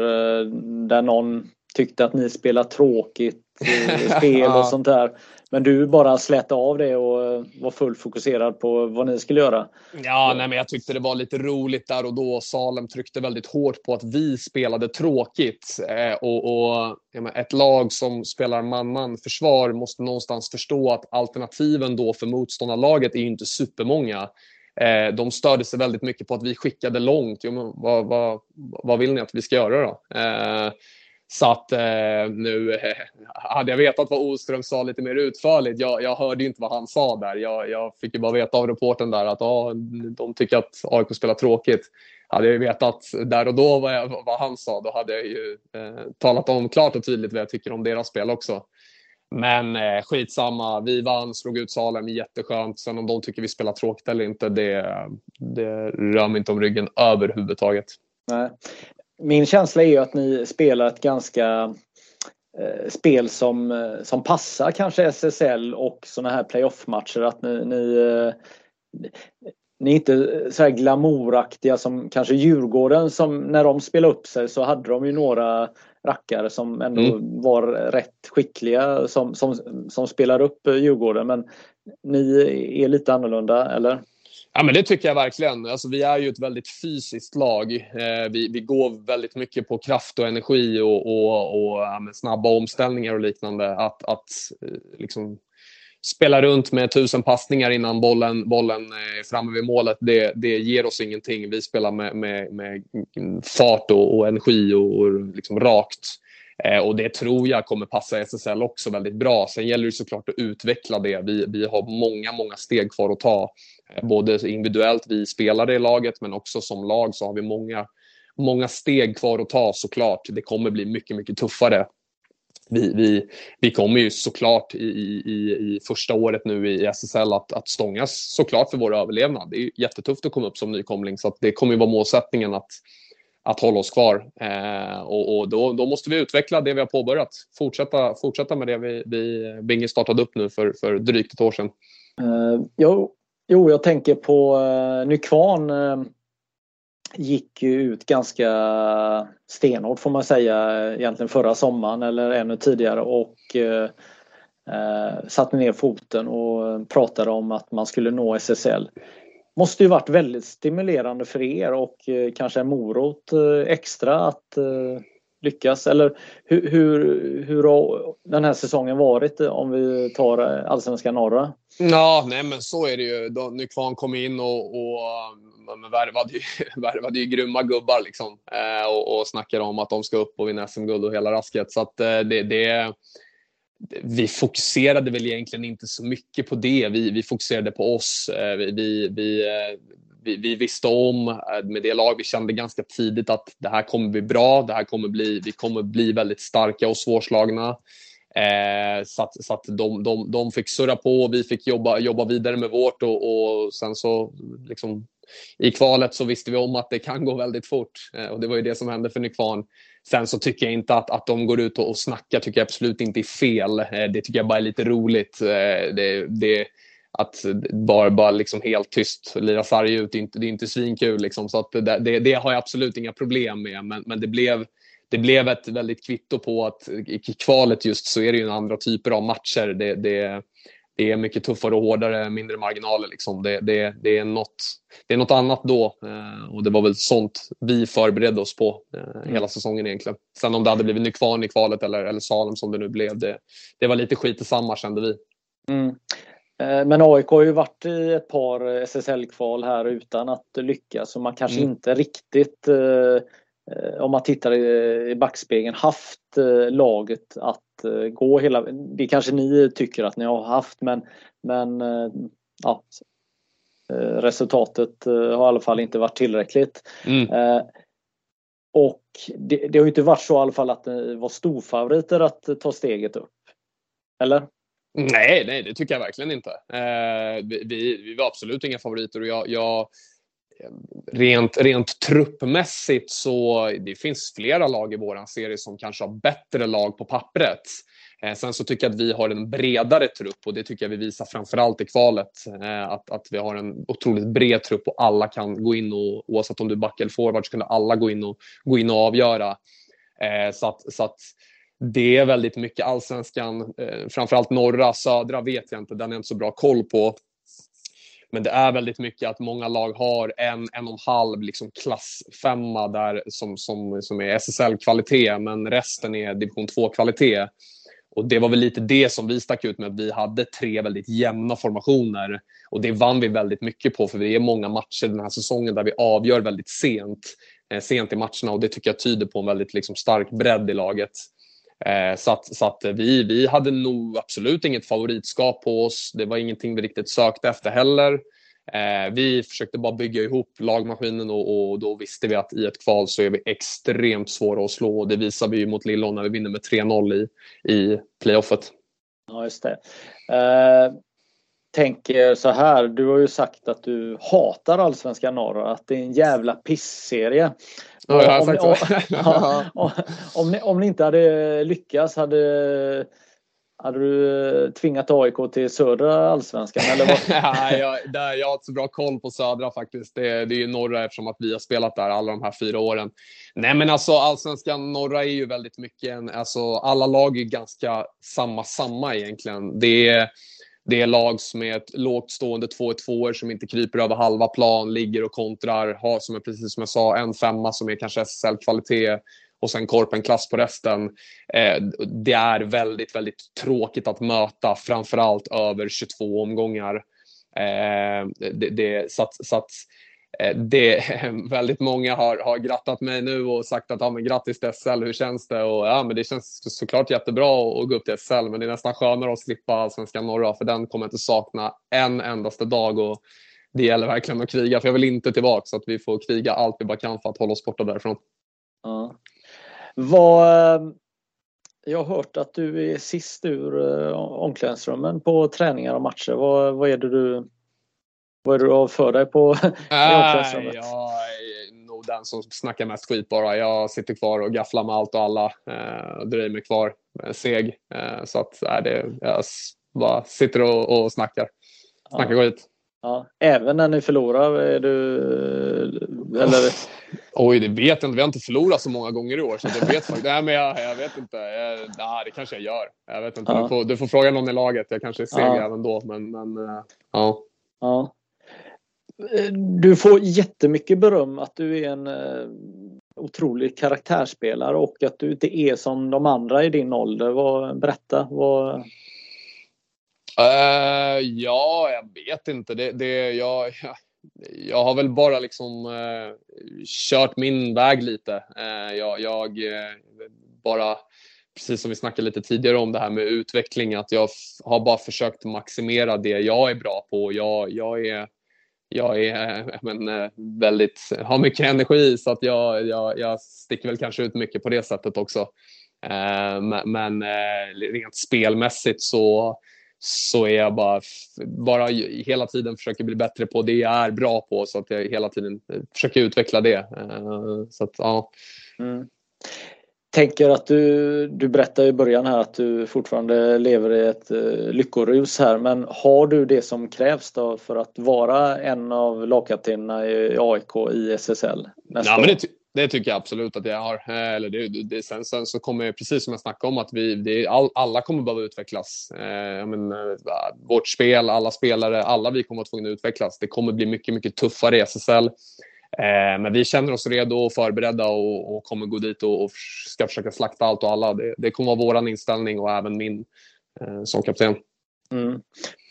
där någon tyckte att ni spelar tråkigt *laughs* spel och sånt där. Men du bara släppte av det och var fullt fokuserad på vad ni skulle göra. Ja, nej, men jag tyckte det var lite roligt där och då. Salem tryckte väldigt hårt på att vi spelade tråkigt. Eh, och, och ett lag som spelar man-man försvar måste någonstans förstå att alternativen då för motståndarlaget är ju inte supermånga. Eh, de störde sig väldigt mycket på att vi skickade långt. Jo, men vad, vad, vad vill ni att vi ska göra då? Eh, så att eh, nu eh, *laughs* hade jag vetat vad Oström sa lite mer utförligt. Jag, jag hörde inte vad han sa där. Jag, jag fick ju bara veta av reporten där att ah, de tycker att AIK spelar tråkigt. Hade jag vetat där och då vad, jag, vad han sa, då hade jag ju eh, talat om klart och tydligt vad jag tycker om deras spel också. Men eh, skitsamma, vi vann, slog ut Salem, jätteskönt. Sen om de tycker vi spelar tråkigt eller inte, det, det rör mig inte om ryggen överhuvudtaget. Nej min känsla är ju att ni spelar ett ganska eh, spel som, eh, som passar kanske SSL och sådana här playoff-matcher. Att ni, ni, eh, ni är inte så här glamouraktiga som kanske Djurgården som när de spelade upp sig så hade de ju några rackare som ändå mm. var rätt skickliga som, som, som spelar upp Djurgården. Men ni är lite annorlunda, eller? Ja, men det tycker jag verkligen. Alltså, vi är ju ett väldigt fysiskt lag. Eh, vi, vi går väldigt mycket på kraft och energi och, och, och ja, snabba omställningar och liknande. Att, att eh, liksom, spela runt med tusen passningar innan bollen, bollen eh, är framme vid målet, det, det ger oss ingenting. Vi spelar med, med, med fart och, och energi och, och liksom rakt. Eh, och det tror jag kommer passa SSL också väldigt bra. Sen gäller det såklart att utveckla det. Vi, vi har många, många steg kvar att ta. Eh, både individuellt, vi spelare i laget, men också som lag så har vi många, många steg kvar att ta såklart. Det kommer bli mycket, mycket tuffare. Vi, vi, vi kommer ju såklart i, i, i första året nu i SSL att, att stångas såklart för vår överlevnad. Det är jättetufft att komma upp som nykomling så att det kommer ju vara målsättningen att, att hålla oss kvar. Eh, och, och då, då, måste vi utveckla det vi har påbörjat. Fortsätta, fortsätta med det vi, vi Binge startade upp nu för, för drygt ett år sedan. Eh, jo, jo, jag tänker på eh, Nykvarn Eh, gick ju ut ganska stenhårt får man säga egentligen förra sommaren eller ännu tidigare och eh, eh, satte ner foten och pratade om att man skulle nå SSL måste ju varit väldigt stimulerande för er och eh, kanske en morot eh, extra att eh, lyckas. Eller hur, hur, hur har den här säsongen varit om vi tar allsvenska norra? Ja, nej men så är det ju. Nykvarn kom in och, och värvade, ju, *laughs* värvade ju grymma gubbar liksom. och, och snackade om att de ska upp och vinna SM-guld och hela rasket. Så att det, det vi fokuserade väl egentligen inte så mycket på det. Vi, vi fokuserade på oss. Eh, vi, vi, eh, vi, vi, visste om eh, med det lag, vi kände ganska tidigt att det här kommer bli bra. Det här kommer bli, vi kommer bli väldigt starka och svårslagna. Eh, så att, så att de, de, de fick surra på och vi fick jobba, jobba vidare med vårt och, och sen så liksom, i kvalet så visste vi om att det kan gå väldigt fort eh, och det var ju det som hände för Nykvarn. Sen så tycker jag inte att, att de går ut och, och snackar tycker jag absolut inte är fel. Eh, det tycker jag bara är lite roligt. Eh, det, det, att bara, bara liksom helt tyst lira sarg ut, det är inte, det är inte svinkul. Liksom. Så att det, det, det, har jag absolut inga problem med. Men, men det, blev, det blev ett väldigt kvitto på att i kvalet just så är det ju andra typer av matcher. Det, det, det är mycket tuffare och hårdare, mindre marginaler. Liksom. Det, det, det, är något, det är något annat då eh, och det var väl sånt vi förberedde oss på eh, mm. hela säsongen egentligen. Sen om det hade blivit Nykvarn i kvalet eller, eller Salem som det nu blev, det, det var lite skit i samma kände vi. Mm. Eh, men AIK har ju varit i ett par SSL-kval här utan att lyckas så man kanske mm. inte riktigt om man tittar i backspegeln haft laget att Eh, gå hela... Det kanske ni tycker att ni har haft men, men eh, ja, eh, resultatet har i alla fall inte varit tillräckligt. Mm. och det, det har ju inte varit så i alla fall att ni var storfavoriter att ta steget upp. Eller? Nej, nej, det tycker jag verkligen inte. Eh, vi, vi, var absolut inga favoriter och jag, jag rent, rent truppmässigt så det finns flera lag i våran serie som kanske har bättre lag på pappret. Eh, sen så tycker jag att vi har en bredare trupp och det tycker jag vi visar framförallt i kvalet. Eh, att, att vi har en otroligt bred trupp och alla kan gå in och oavsett om du är back eller forward så kan alla gå in och, gå in och avgöra. Eh, så att, så att det är väldigt mycket allsvenskan, eh, framförallt norra, södra vet jag inte, den är jag inte så bra koll på. Men det är väldigt mycket att många lag har en, en och en halv liksom klassfemma där som, som, som är SSL-kvalitet, men resten är division 2-kvalitet. Och det var väl lite det som vi stack ut med, att vi hade tre väldigt jämna formationer. Och det vann vi väldigt mycket på, för det är många matcher den här säsongen där vi avgör väldigt sent, eh, sent i matcherna och det tycker jag tyder på en väldigt liksom, stark bredd i laget. Eh, så att, så att vi, vi hade nog absolut inget favoritskap på oss. Det var ingenting vi riktigt sökte efter heller. Eh, vi försökte bara bygga ihop lagmaskinen och, och, då visste vi att i ett kval så är vi extremt svåra att slå. Och Det visar vi ju mot Lillån när vi vinner med 3-0 i, i playoffet. Ja, just det. Eh, tänker eh, så här, du har ju sagt att du hatar Allsvenskan norr att det är en jävla pissserie. Ja, jag har sagt så. Om, *laughs* om, om, ni, om ni inte hade lyckats, hade hade du tvingat AIK till södra allsvenskan? Eller vad? *laughs* Nej, jag, där, jag har inte så bra koll på södra faktiskt. Det, det är ju norra eftersom att vi har spelat där alla de här fyra åren. Nej, men alltså allsvenskan norra är ju väldigt mycket en, alltså alla lag är ganska samma, samma egentligen. Det är, det är lag som är ett lågt stående 2 2 som inte kryper över halva plan, ligger och kontrar, har som är precis som jag sa en femma som är kanske SSL-kvalitet och sen Korpen-klass på resten. Eh, det är väldigt, väldigt tråkigt att möta, framförallt över 22 omgångar. Eh, det, det, så att, så att Eh, det, *laughs* väldigt många har, har grattat mig nu och sagt att ja, men grattis till SL, hur känns det? Och, ja, men det känns såklart jättebra att gå upp till SL, men det är nästan skönare att slippa Allsvenskan norra, för den kommer jag inte sakna en endaste dag. Och det gäller verkligen att kriga, för jag vill inte tillbaka, så att vi får kriga allt vi bara kan för att hålla oss borta därifrån. Ja. Vad, eh, jag har hört att du är sist ur eh, omklädningsrummen på träningar och matcher. Vad, vad är det du vad är det du har för dig på *laughs* omklädningsrummet? Jag är nog den som snackar mest skit bara. Jag sitter kvar och gafflar med allt och alla. Eh, dröjer mig kvar, seg. Eh, så att äh, det, jag bara sitter och, och snackar. Snackar ja. skit. Ja, även när ni förlorar? Är du, eller? Oj, det vet jag inte. Vi har inte förlorat så många gånger i år. Så jag vet faktiskt. Nej, men jag, jag vet inte. Jag, nej, det kanske jag gör. Jag vet inte. Ja. Du, får, du, får, fråga någon i laget. Jag kanske är seg ja. även då. Men, men ja. ja. Eh, du får jättemycket beröm att du är en eh, otrolig karaktärsspelare och att du inte är som de andra i din ålder. Vad, berätta. Vad, Uh, ja, jag vet inte. Det, det, jag, jag har väl bara liksom uh, kört min väg lite. Uh, jag, jag bara, precis som vi snackade lite tidigare om det här med utveckling, att jag har bara försökt maximera det jag är bra på. Jag, jag är jag är eh, men, eh, väldigt, har mycket energi så att jag, jag, jag sticker väl kanske ut mycket på det sättet också. Eh, men, rent spelmässigt så så är jag bara, bara hela tiden försöker bli bättre på det jag är bra på så att jag hela tiden försöker utveckla det. Så att, ja. Mm. Tänker att du, du berättade i början här att du fortfarande lever i ett uh, lyckorus här men har du det som krävs då för att vara en av lagkaptenerna i AIK i SSL? Nästa ja, men det, det tycker jag absolut att jag har. Eh, eller det, det, sen, sen så kommer, precis som jag snackade om, att vi, det, all, alla kommer behöva utvecklas. Eh, men, eh, vårt spel, alla spelare, alla vi kommer att tvungna att utvecklas. Det kommer bli mycket, mycket tuffare i SSL. Eh, men vi känner oss redo och förberedda och, och kommer gå dit och, och, ska försöka slakta allt och alla. Det, det kommer vara vår inställning och även min eh, som kapten. Mm.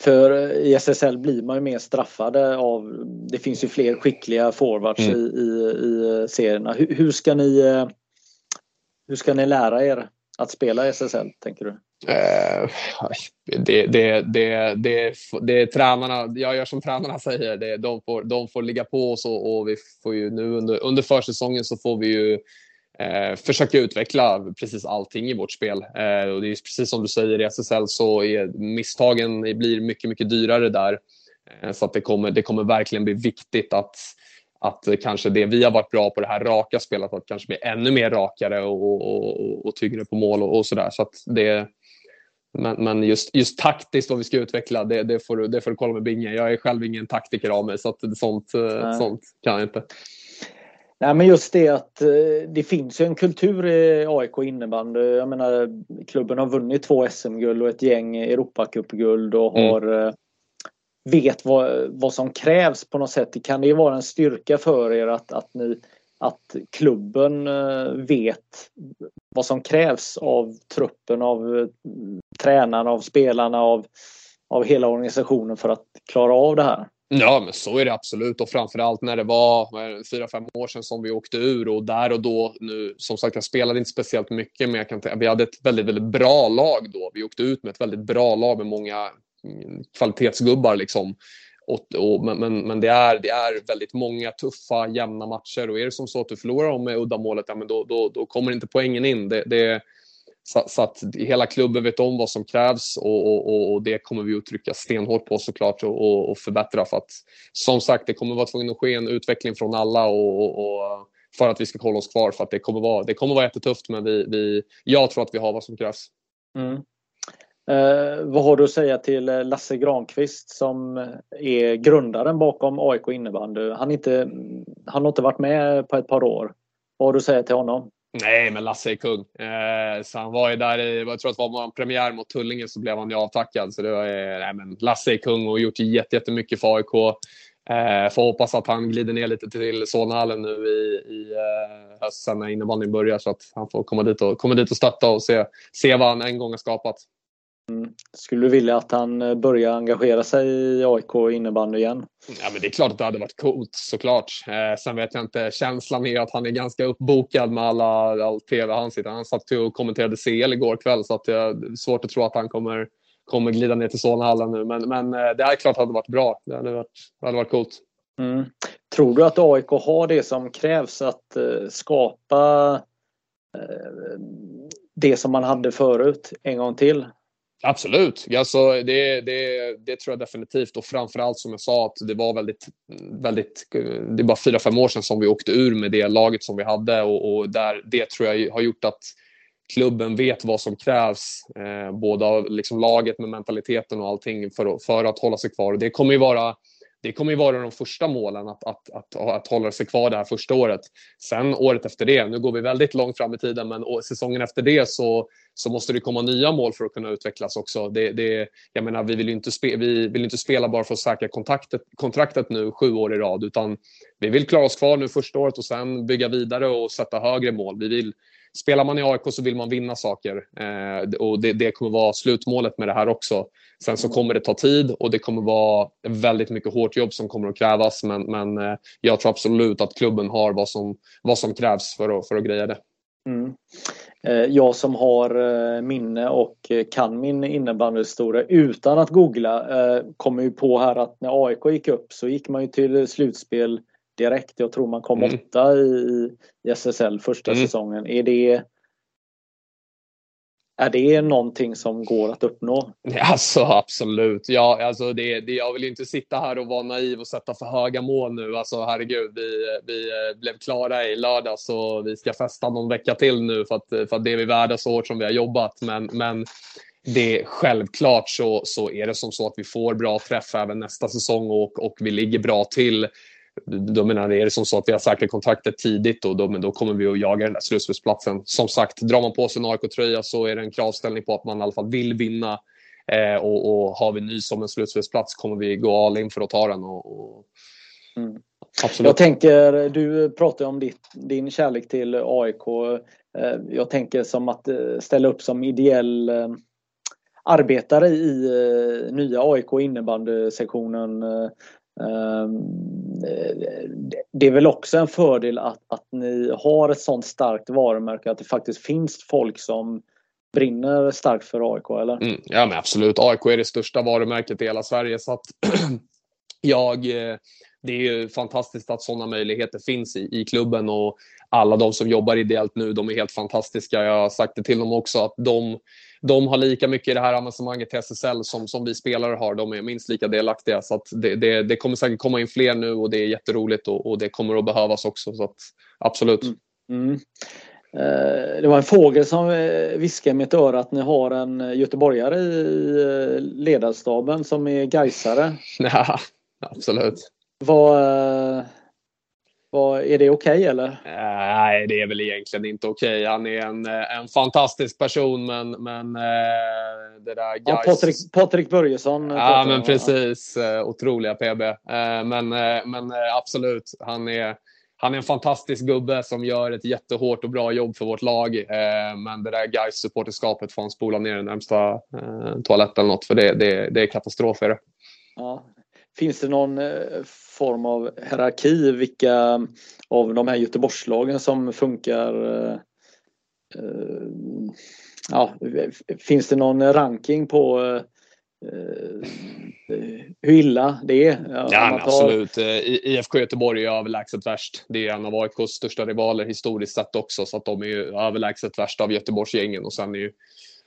För i SSL blir man ju mer straffade av, det finns ju fler skickliga forwards mm. i, i, i serierna. Hur, hur, ska ni, eh, hur ska ni lära er att spela i SSL, tänker du? Det, det, det, det, det är tränarna, jag gör som tränarna säger, det, de, får, de får ligga på oss och, och vi får ju nu under, under försäsongen så får vi ju eh, försöka utveckla precis allting i vårt spel. Eh, och det är precis som du säger, i SSL så är misstagen blir mycket, mycket dyrare där. Eh, så att det kommer, det kommer verkligen bli viktigt att att kanske det vi har varit bra på det här raka spelet, att kanske bli ännu mer rakare och, och, och, och tyngre på mål och, och sådär. Så det, men, men just, just taktiskt vad vi ska utveckla, det, det, får, du, det får du kolla med Binge. Jag är själv ingen taktiker av mig så att sånt, sånt kan jag inte. Nej men just det att eh, det finns ju en kultur i AIK innebandy. Jag menar klubben har vunnit två SM-guld och ett gäng Europacupguld och mm. har mm vet vad, vad som krävs på något sätt. Kan det vara en styrka för er att, att, ni, att klubben eh, vet vad som krävs av truppen, av eh, tränarna, av spelarna, av, av hela organisationen för att klara av det här? Ja, men så är det absolut och framförallt när det var fyra, fem år sedan som vi åkte ur och där och då nu, som sagt, jag spelade inte speciellt mycket, men jag kan vi hade ett väldigt, väldigt bra lag då. Vi åkte ut med ett väldigt bra lag med många kvalitetsgubbar liksom. Och, och, men, men det, är, det är väldigt många tuffa, jämna matcher och är det som så att du förlorar dem med uddamålet, ja, men då, då, då kommer inte poängen in. Det, det, så, så, att hela klubben vet om vad som krävs och, och, och det kommer vi att trycka stenhårt på såklart och, och, förbättra för att som sagt, det kommer vara tvungen att ske en utveckling från alla och, för att vi ska hålla oss kvar för att det kommer vara, det kommer vara jättetufft men vi, vi, jag tror att vi har vad som krävs. Mm. Eh, vad har du att säga till eh, Lasse Granqvist som eh, är grundaren bakom AIK innebandy? Han, inte, han har inte varit med på ett par år. Vad har du att säga till honom? Nej, men Lasse är kung. Eh, så han var ju där i, jag tror att det var en premiär mot Tullinge så blev han ju avtackad. Så det var, eh, nej, men Lasse är kung och gjort jättemycket för AIK. Eh, får hoppas att han glider ner lite till Solnahallen nu i, i eh, höst sen när innebandyn börjar så att han får komma dit och, komma dit och stötta och se, se vad han en gång har skapat. Skulle du vilja att han eh, börjar engagera sig i AIK innebandy igen? Ja, men det är klart att det hade varit coolt såklart. Eh, sen vet jag inte, känslan är att han är ganska uppbokad med alla, all tv han sitter. Han satt och kommenterade CL igår kväll så att det är svårt att tro att han kommer, kommer glida ner till Solnahallen nu. Men, men eh, det är klart att det hade varit bra. Det hade varit, det hade varit coolt. Mm. Tror du att AIK har det som krävs att uh, skapa uh, det som man hade förut en gång till? Absolut, alltså, det, det, det tror jag definitivt. Och framförallt som jag sa att det var väldigt, väldigt, det är bara fyra, fem år sedan som vi åkte ur med det laget som vi hade. Och, och där, det tror jag har gjort att klubben vet vad som krävs, eh, både av liksom laget med mentaliteten och allting för, för att hålla sig kvar. Det kommer ju vara det kommer ju vara de första målen att, att, att, att hålla sig kvar det här första året. Sen året efter det, nu går vi väldigt långt fram i tiden, men säsongen efter det så, så måste det komma nya mål för att kunna utvecklas också. Det, det, jag menar, vi vill ju inte, spe, vi vill inte spela bara för att säkra kontraktet, kontraktet nu sju år i rad, utan vi vill klara oss kvar nu första året och sen bygga vidare och sätta högre mål. Vi vill, spelar man i AIK så vill man vinna saker eh, och det, det, kommer vara slutmålet med det här också. Sen så kommer det ta tid och det kommer vara väldigt mycket hårt jobb som kommer att krävas men, men eh, jag tror absolut att klubben har vad som, vad som krävs för att, för att greja det. Mm. Eh, jag som har eh, minne och eh, kan min innebandyhistoria utan att googla kommer ju på här att när AIK gick upp så gick man ju till slutspel direkt. Jag tror man kom mm. åtta i, i SSL första mm. säsongen. Är det, är det någonting som går att uppnå? Alltså absolut. Ja, alltså det, det, jag vill inte sitta här och vara naiv och sätta för höga mål nu. Alltså herregud, vi, vi blev klara i lördags och vi ska festa någon vecka till nu för att, för att det är vi värda så hårt som vi har jobbat. Men, men det självklart så, så är det som så att vi får bra träff även nästa säsong och, och vi ligger bra till då menar, är det som så att vi har säkrat kontraktet tidigt och då, men då kommer vi att jaga den där slutspelsplatsen. Som sagt, drar man på sig en AIK-tröja så är det en kravställning på att man i alla fall vill vinna. Eh, och, och, har vi ny som en slutspelsplats kommer vi gå all in för att ta den. Och, och... Mm. Absolut. Jag tänker, du pratar om ditt, din kärlek till AIK. Eh, jag tänker som att eh, ställa upp som ideell eh, arbetare i nya AIK innebandysektionen Eh, det är väl också en fördel att, att ni har ett sånt starkt varumärke att det faktiskt finns folk som brinner starkt för AIK eller? Mm, ja men absolut, AIK är det största varumärket i hela Sverige så att *clears throat* jag eh, det är ju fantastiskt att sådana möjligheter finns i, i klubben och alla de som jobbar ideellt nu, de är helt fantastiska. Jag har sagt det till dem också att de, de har lika mycket i det här avancemanget till SSL som, som vi spelare har. De är minst lika delaktiga. Så det, det, det, kommer säkert komma in fler nu och det är jätteroligt och, och det kommer att behövas också. Så att, absolut. Mm. Mm. Eh, det var en fågel som eh, viskade i mitt öra att ni har en göteborgare i eh, ledarstaben som är gaisare. *laughs* Ja, absolut. Vad, vad, är det okej okay, eller? Nej, det är väl egentligen inte okej. Okay. Han är en, en fantastisk person men, men det där ja, Patrik, Patrik Börjesson. Ja, men precis. Otroliga PB. Men, men absolut, han är han är en fantastisk gubbe som gör ett jättehårt och bra jobb för vårt lag. Eh, men det där guys supporterskapet får han spola ner den närmsta eh, toaletten eller något för det, det, det är katastrof. Är det. Ja. Finns det någon eh, form av hierarki vilka av de här Göteborgslagen som funkar? Eh, eh ja, finns det någon ranking på hur illa det är. Ja, tar... absolut. IFK Göteborg är överlägset värst. Det är en av AIKs största rivaler historiskt sett också, så att de är överlägset värst av Göteborgsgängen. Och sen är ju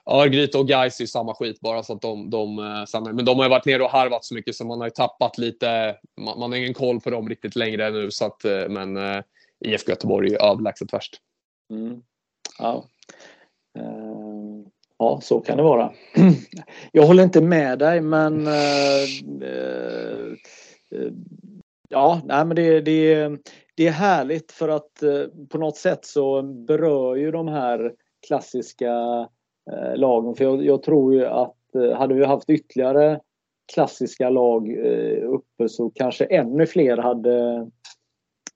Örgryte och Gais är ju samma skit bara så att de, de eh, sen, men de har ju varit nere och harvat så mycket så man har ju tappat lite. Man, man har ingen koll på dem riktigt längre nu så att eh, men uh, IFK Göteborg är ju överlägset värst. Mm. Ja. Uh, Ja, så kan det vara. *clears throat* Jag håller inte med dig men uh, uh, Ja, nej, men det, det, det är härligt för att uh, på något sätt så berör ju de här klassiska eh, lagen. För jag, jag, tror ju att eh, hade vi haft ytterligare klassiska lag eh, uppe så kanske ännu fler hade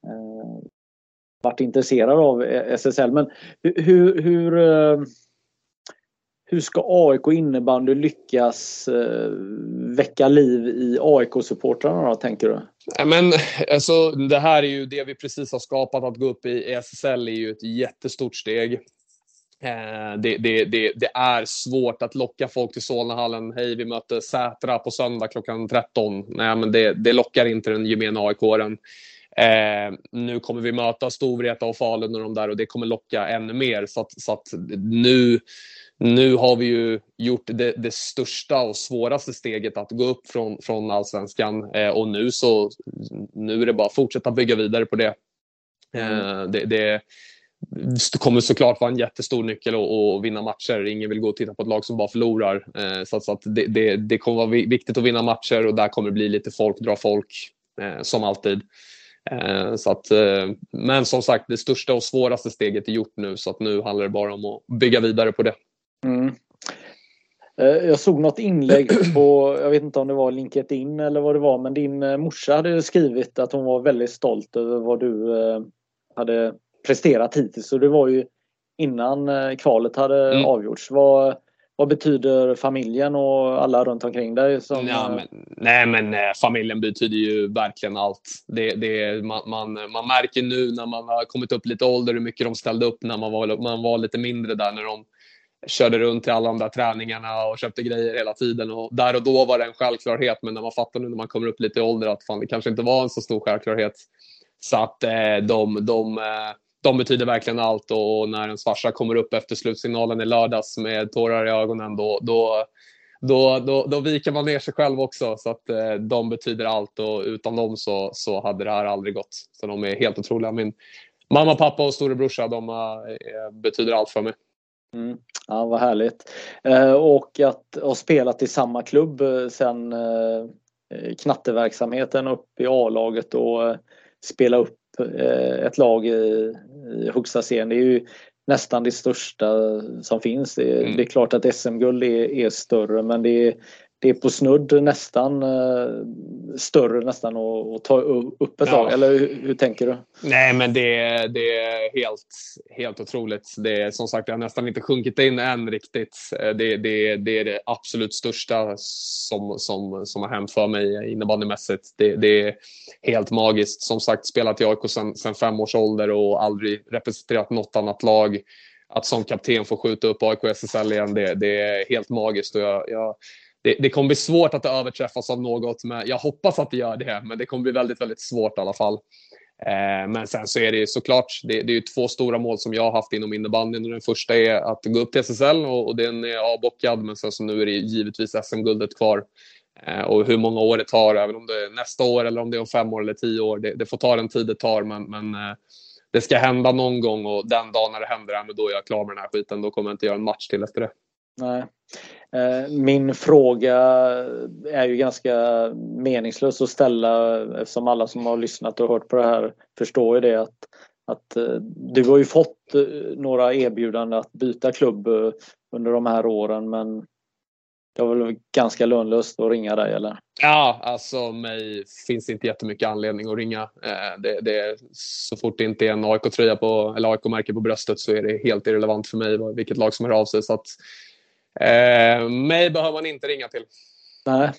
eh, varit intresserade av e- SSL. Men hur, hur hur ska AIK innebandy lyckas eh, väcka liv i AIK-supportrarna då, tänker du? Ja, men, alltså, det här är ju det vi precis har skapat. Att gå upp i SSL är ju ett jättestort steg. Eh, det, det, det, det, är svårt att locka folk till Solnahallen. Hej, vi möter Sätra på söndag klockan 13. Nej, men det, det lockar inte den gemene AIK-aren. Eh, nu kommer vi möta Storvreta och Falun och de där och det kommer locka ännu mer. Så att, så att nu nu har vi ju gjort det, det, största och svåraste steget att gå upp från, från allsvenskan eh, och nu så nu är det bara att fortsätta bygga vidare på det. Eh, det, det, kommer såklart vara en jättestor nyckel att vinna matcher. Ingen vill gå och titta på ett lag som bara förlorar. Eh, så, så att det, det, det, kommer vara viktigt att vinna matcher och där kommer det bli lite folk dra folk eh, som alltid. Eh, så att, eh, men som sagt, det största och svåraste steget är gjort nu så att nu handlar det bara om att bygga vidare på det. Mm. Eh, jag såg något inlägg på, jag vet inte om det var LinkedIn eller vad det var, men din eh, morsa hade skrivit att hon var väldigt stolt över vad du eh, hade presterat hittills. Så det var ju innan kvalet hade mm. avgjorts. Vad, vad betyder familjen och alla runt omkring dig? Som... Ja, men, nej, men familjen betyder ju verkligen allt. Det, det, man, man, man märker nu när man har kommit upp lite ålder hur mycket de ställde upp när man var, man var lite mindre där. När de körde runt till alla de där träningarna och köpte grejer hela tiden. Och där och då var det en självklarhet, men när man fattar nu när man kommer upp lite i ålder att fan, det kanske inte var en så stor självklarhet. Så att eh, de, de, eh, de betyder verkligen allt och när en farsa kommer upp efter slutsignalen i lördags med tårar i ögonen, då, då, då, då, då viker man ner sig själv också. Så att eh, de betyder allt och utan dem så, så hade det här aldrig gått. Så de är helt otroliga. Min mamma, pappa och storebrorsa, de eh, eh betyder allt för mig. Mm. Ja, vad härligt. Eh, och att ha spelat i samma klubb eh, sen eh, eh knatteverksamheten upp i A-laget och eh, spela upp ett lag i, i högsta serien. Det är ju nästan det största som finns. Det, mm. det är klart att SM-guld är, är, större men det är, det är på snudd nästan eh, större nästan att, ta upp ett lag. Eller hur, hur, tänker du? Nej, men det, det är helt, helt otroligt. Det är som sagt, det har nästan inte sjunkit in än riktigt. Eh, det, det, det är det absolut största som, som, som har hänt för mig innebandymässigt. Det, det är helt magiskt. Som sagt, spelat i AIK sedan, sedan fem års ålder och aldrig representerat något annat lag att som kapten få skjuta upp AIK SSL igen, det, det är helt magiskt. Och jag, jag, det, det kommer bli svårt att det överträffas av något. Men jag hoppas att det gör det, men det kommer bli väldigt, väldigt svårt i alla fall. Eh, men sen så är det ju såklart, det, det är ju två stora mål som jag har haft inom innebandyn. Den första är att gå upp till SSL och, och den är avbockad, men sen så nu är det givetvis SM-guldet kvar. Eh, och hur många år det tar, även om det är nästa år eller om det är om fem år eller tio år, det, det får ta den tid det tar. Men, men eh, det ska hända någon gång och den dagen när det händer, då är jag klar med den här skiten. Då kommer jag inte göra en match till efter det. Nej. Eh, min fråga är ju ganska meningslös att ställa eftersom alla som har lyssnat och hört på det här förstår ju det att, att eh, du har ju fått eh, några erbjudanden att byta klubb under de här åren men det var väl ganska lönlöst att ringa dig eller? Ja, alltså mig finns det inte jättemycket anledning att ringa. Det, det, så fort det inte är en AIK-tröja på, eller AIK-märke på bröstet så är det helt irrelevant för mig vilket lag som hör av sig. Så att Eh, mig behöver man inte ringa till. Nej.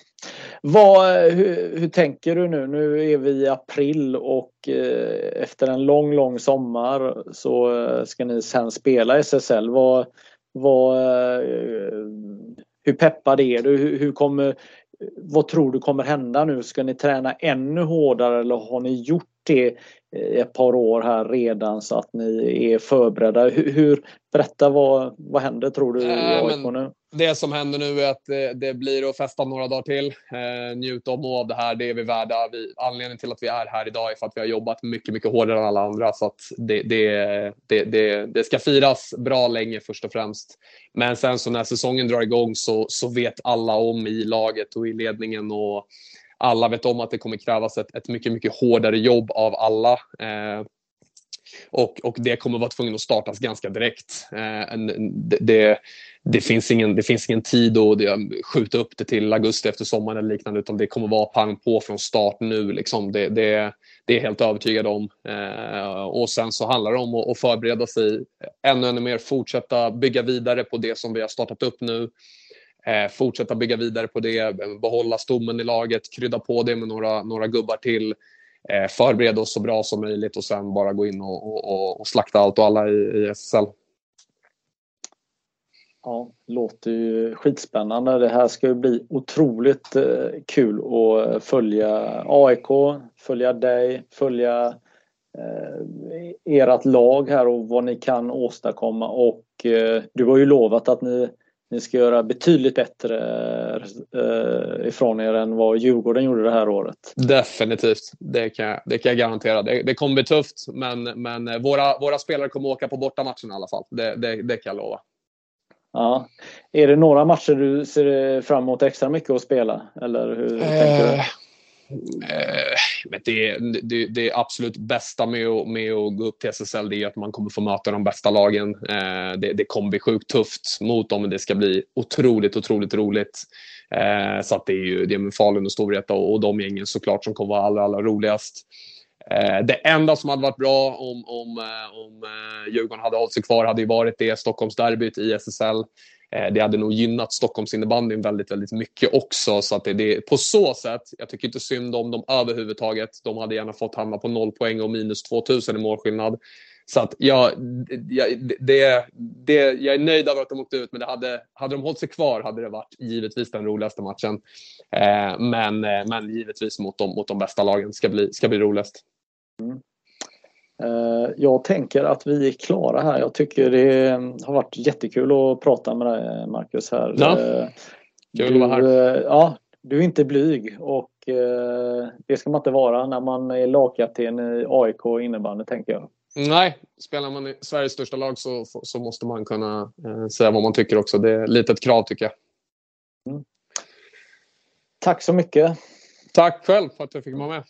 Vad, hur, hur, tänker du nu? Nu är vi i april och eh, efter en lång, lång sommar så eh, ska ni sen spela SSL. Vad, vad, eh, hur peppad är du? Hur, hur, kommer, vad tror du kommer hända nu? Ska ni träna ännu hårdare eller har ni gjort det ett par år här redan så att ni är förberedda. Hur, hur berätta vad, vad händer tror du i AIK nu? Det som händer nu är att det, det, blir att festa några dagar till. Eh, njut om av det här, det är vi värda. Vi, anledningen till att vi är här idag är för att vi har jobbat mycket, mycket hårdare än alla andra. Så att det, det, det, det, ska firas bra länge först och främst. Men sen så när säsongen drar igång så, så vet alla om i laget och i ledningen och alla vet om att det kommer krävas ett, ett mycket, mycket hårdare jobb av alla. Eh, och, och det kommer vara tvungen att startas ganska direkt. Eh, en, det, det, finns ingen, det finns ingen tid att skjuta upp det till augusti efter sommaren eller liknande utan det kommer vara pang på från start nu. Liksom. Det, det, det är jag helt övertygad om. Eh, och sen så handlar det om att, att förbereda sig ännu, ännu mer, fortsätta bygga vidare på det som vi har startat upp nu. Eh, fortsätta bygga vidare på det, eh, behålla stommen i laget, krydda på det med några, några gubbar till. Eh, förbereda oss så bra som möjligt och sen bara gå in och, och, och slakta allt och alla i, i SSL. Ja, låter ju skitspännande. Det här ska ju bli otroligt eh, kul att eh, följa AIK, följa dig, följa eh, e-, ert lag här och vad ni kan åstadkomma och eh, du har ju lovat att ni ni ska göra betydligt bättre eh, ifrån er än vad Djurgården gjorde det här året. Definitivt, det kan, det kan jag garantera. Det, det kommer bli tufft, men, men våra, våra spelare kommer åka på bortamatchen i alla fall. Det, det, det kan jag lova. Ja. Är det några matcher du ser fram emot extra mycket att spela? Eller hur eh, tänker du? Eh, men det, det, det absolut bästa med att, med att gå upp till SSL det är att man kommer få möta de bästa lagen. Eh, det, det kommer bli sjukt tufft mot dem men det ska bli otroligt, otroligt roligt. Eh, så att det är ju det är med Falun och Storvreta och, och de gängen såklart som kommer vara allra, allra roligast. Eh, det enda som hade varit bra om, om, eh, om eh, Djurgården hade hållit sig kvar hade ju varit det Stockholmsderbyt i SSL. Eh, det hade nog gynnat Stockholmsinnebandyn väldigt, väldigt mycket också. Så att det, det, på så sätt, jag tycker inte synd om dem överhuvudtaget. De hade gärna fått hamna på noll poäng och minus 2000 i målskillnad. Så att jag, jag, det, det, jag är nöjd över att de åkte ut, men det hade, hade de hållit sig kvar hade det varit givetvis den roligaste matchen. Eh, men, eh, men givetvis mot de, mot de bästa lagen ska bli, ska bli roligast. Mm. Eh, jag tänker att vi är klara här. Jag tycker det har varit jättekul att prata med dig Marcus här. Ja, eh, kul att vara här. Eh, ja, du är inte blyg och det ska man inte vara när man är lagkapten i AIK innebandy tänker jag. Nej, spelar man i Sveriges största lag så, så måste man kunna säga vad man tycker också. Det är lite ett krav tycker jag. Mm. Tack så mycket. Tack själv för att jag fick vara med.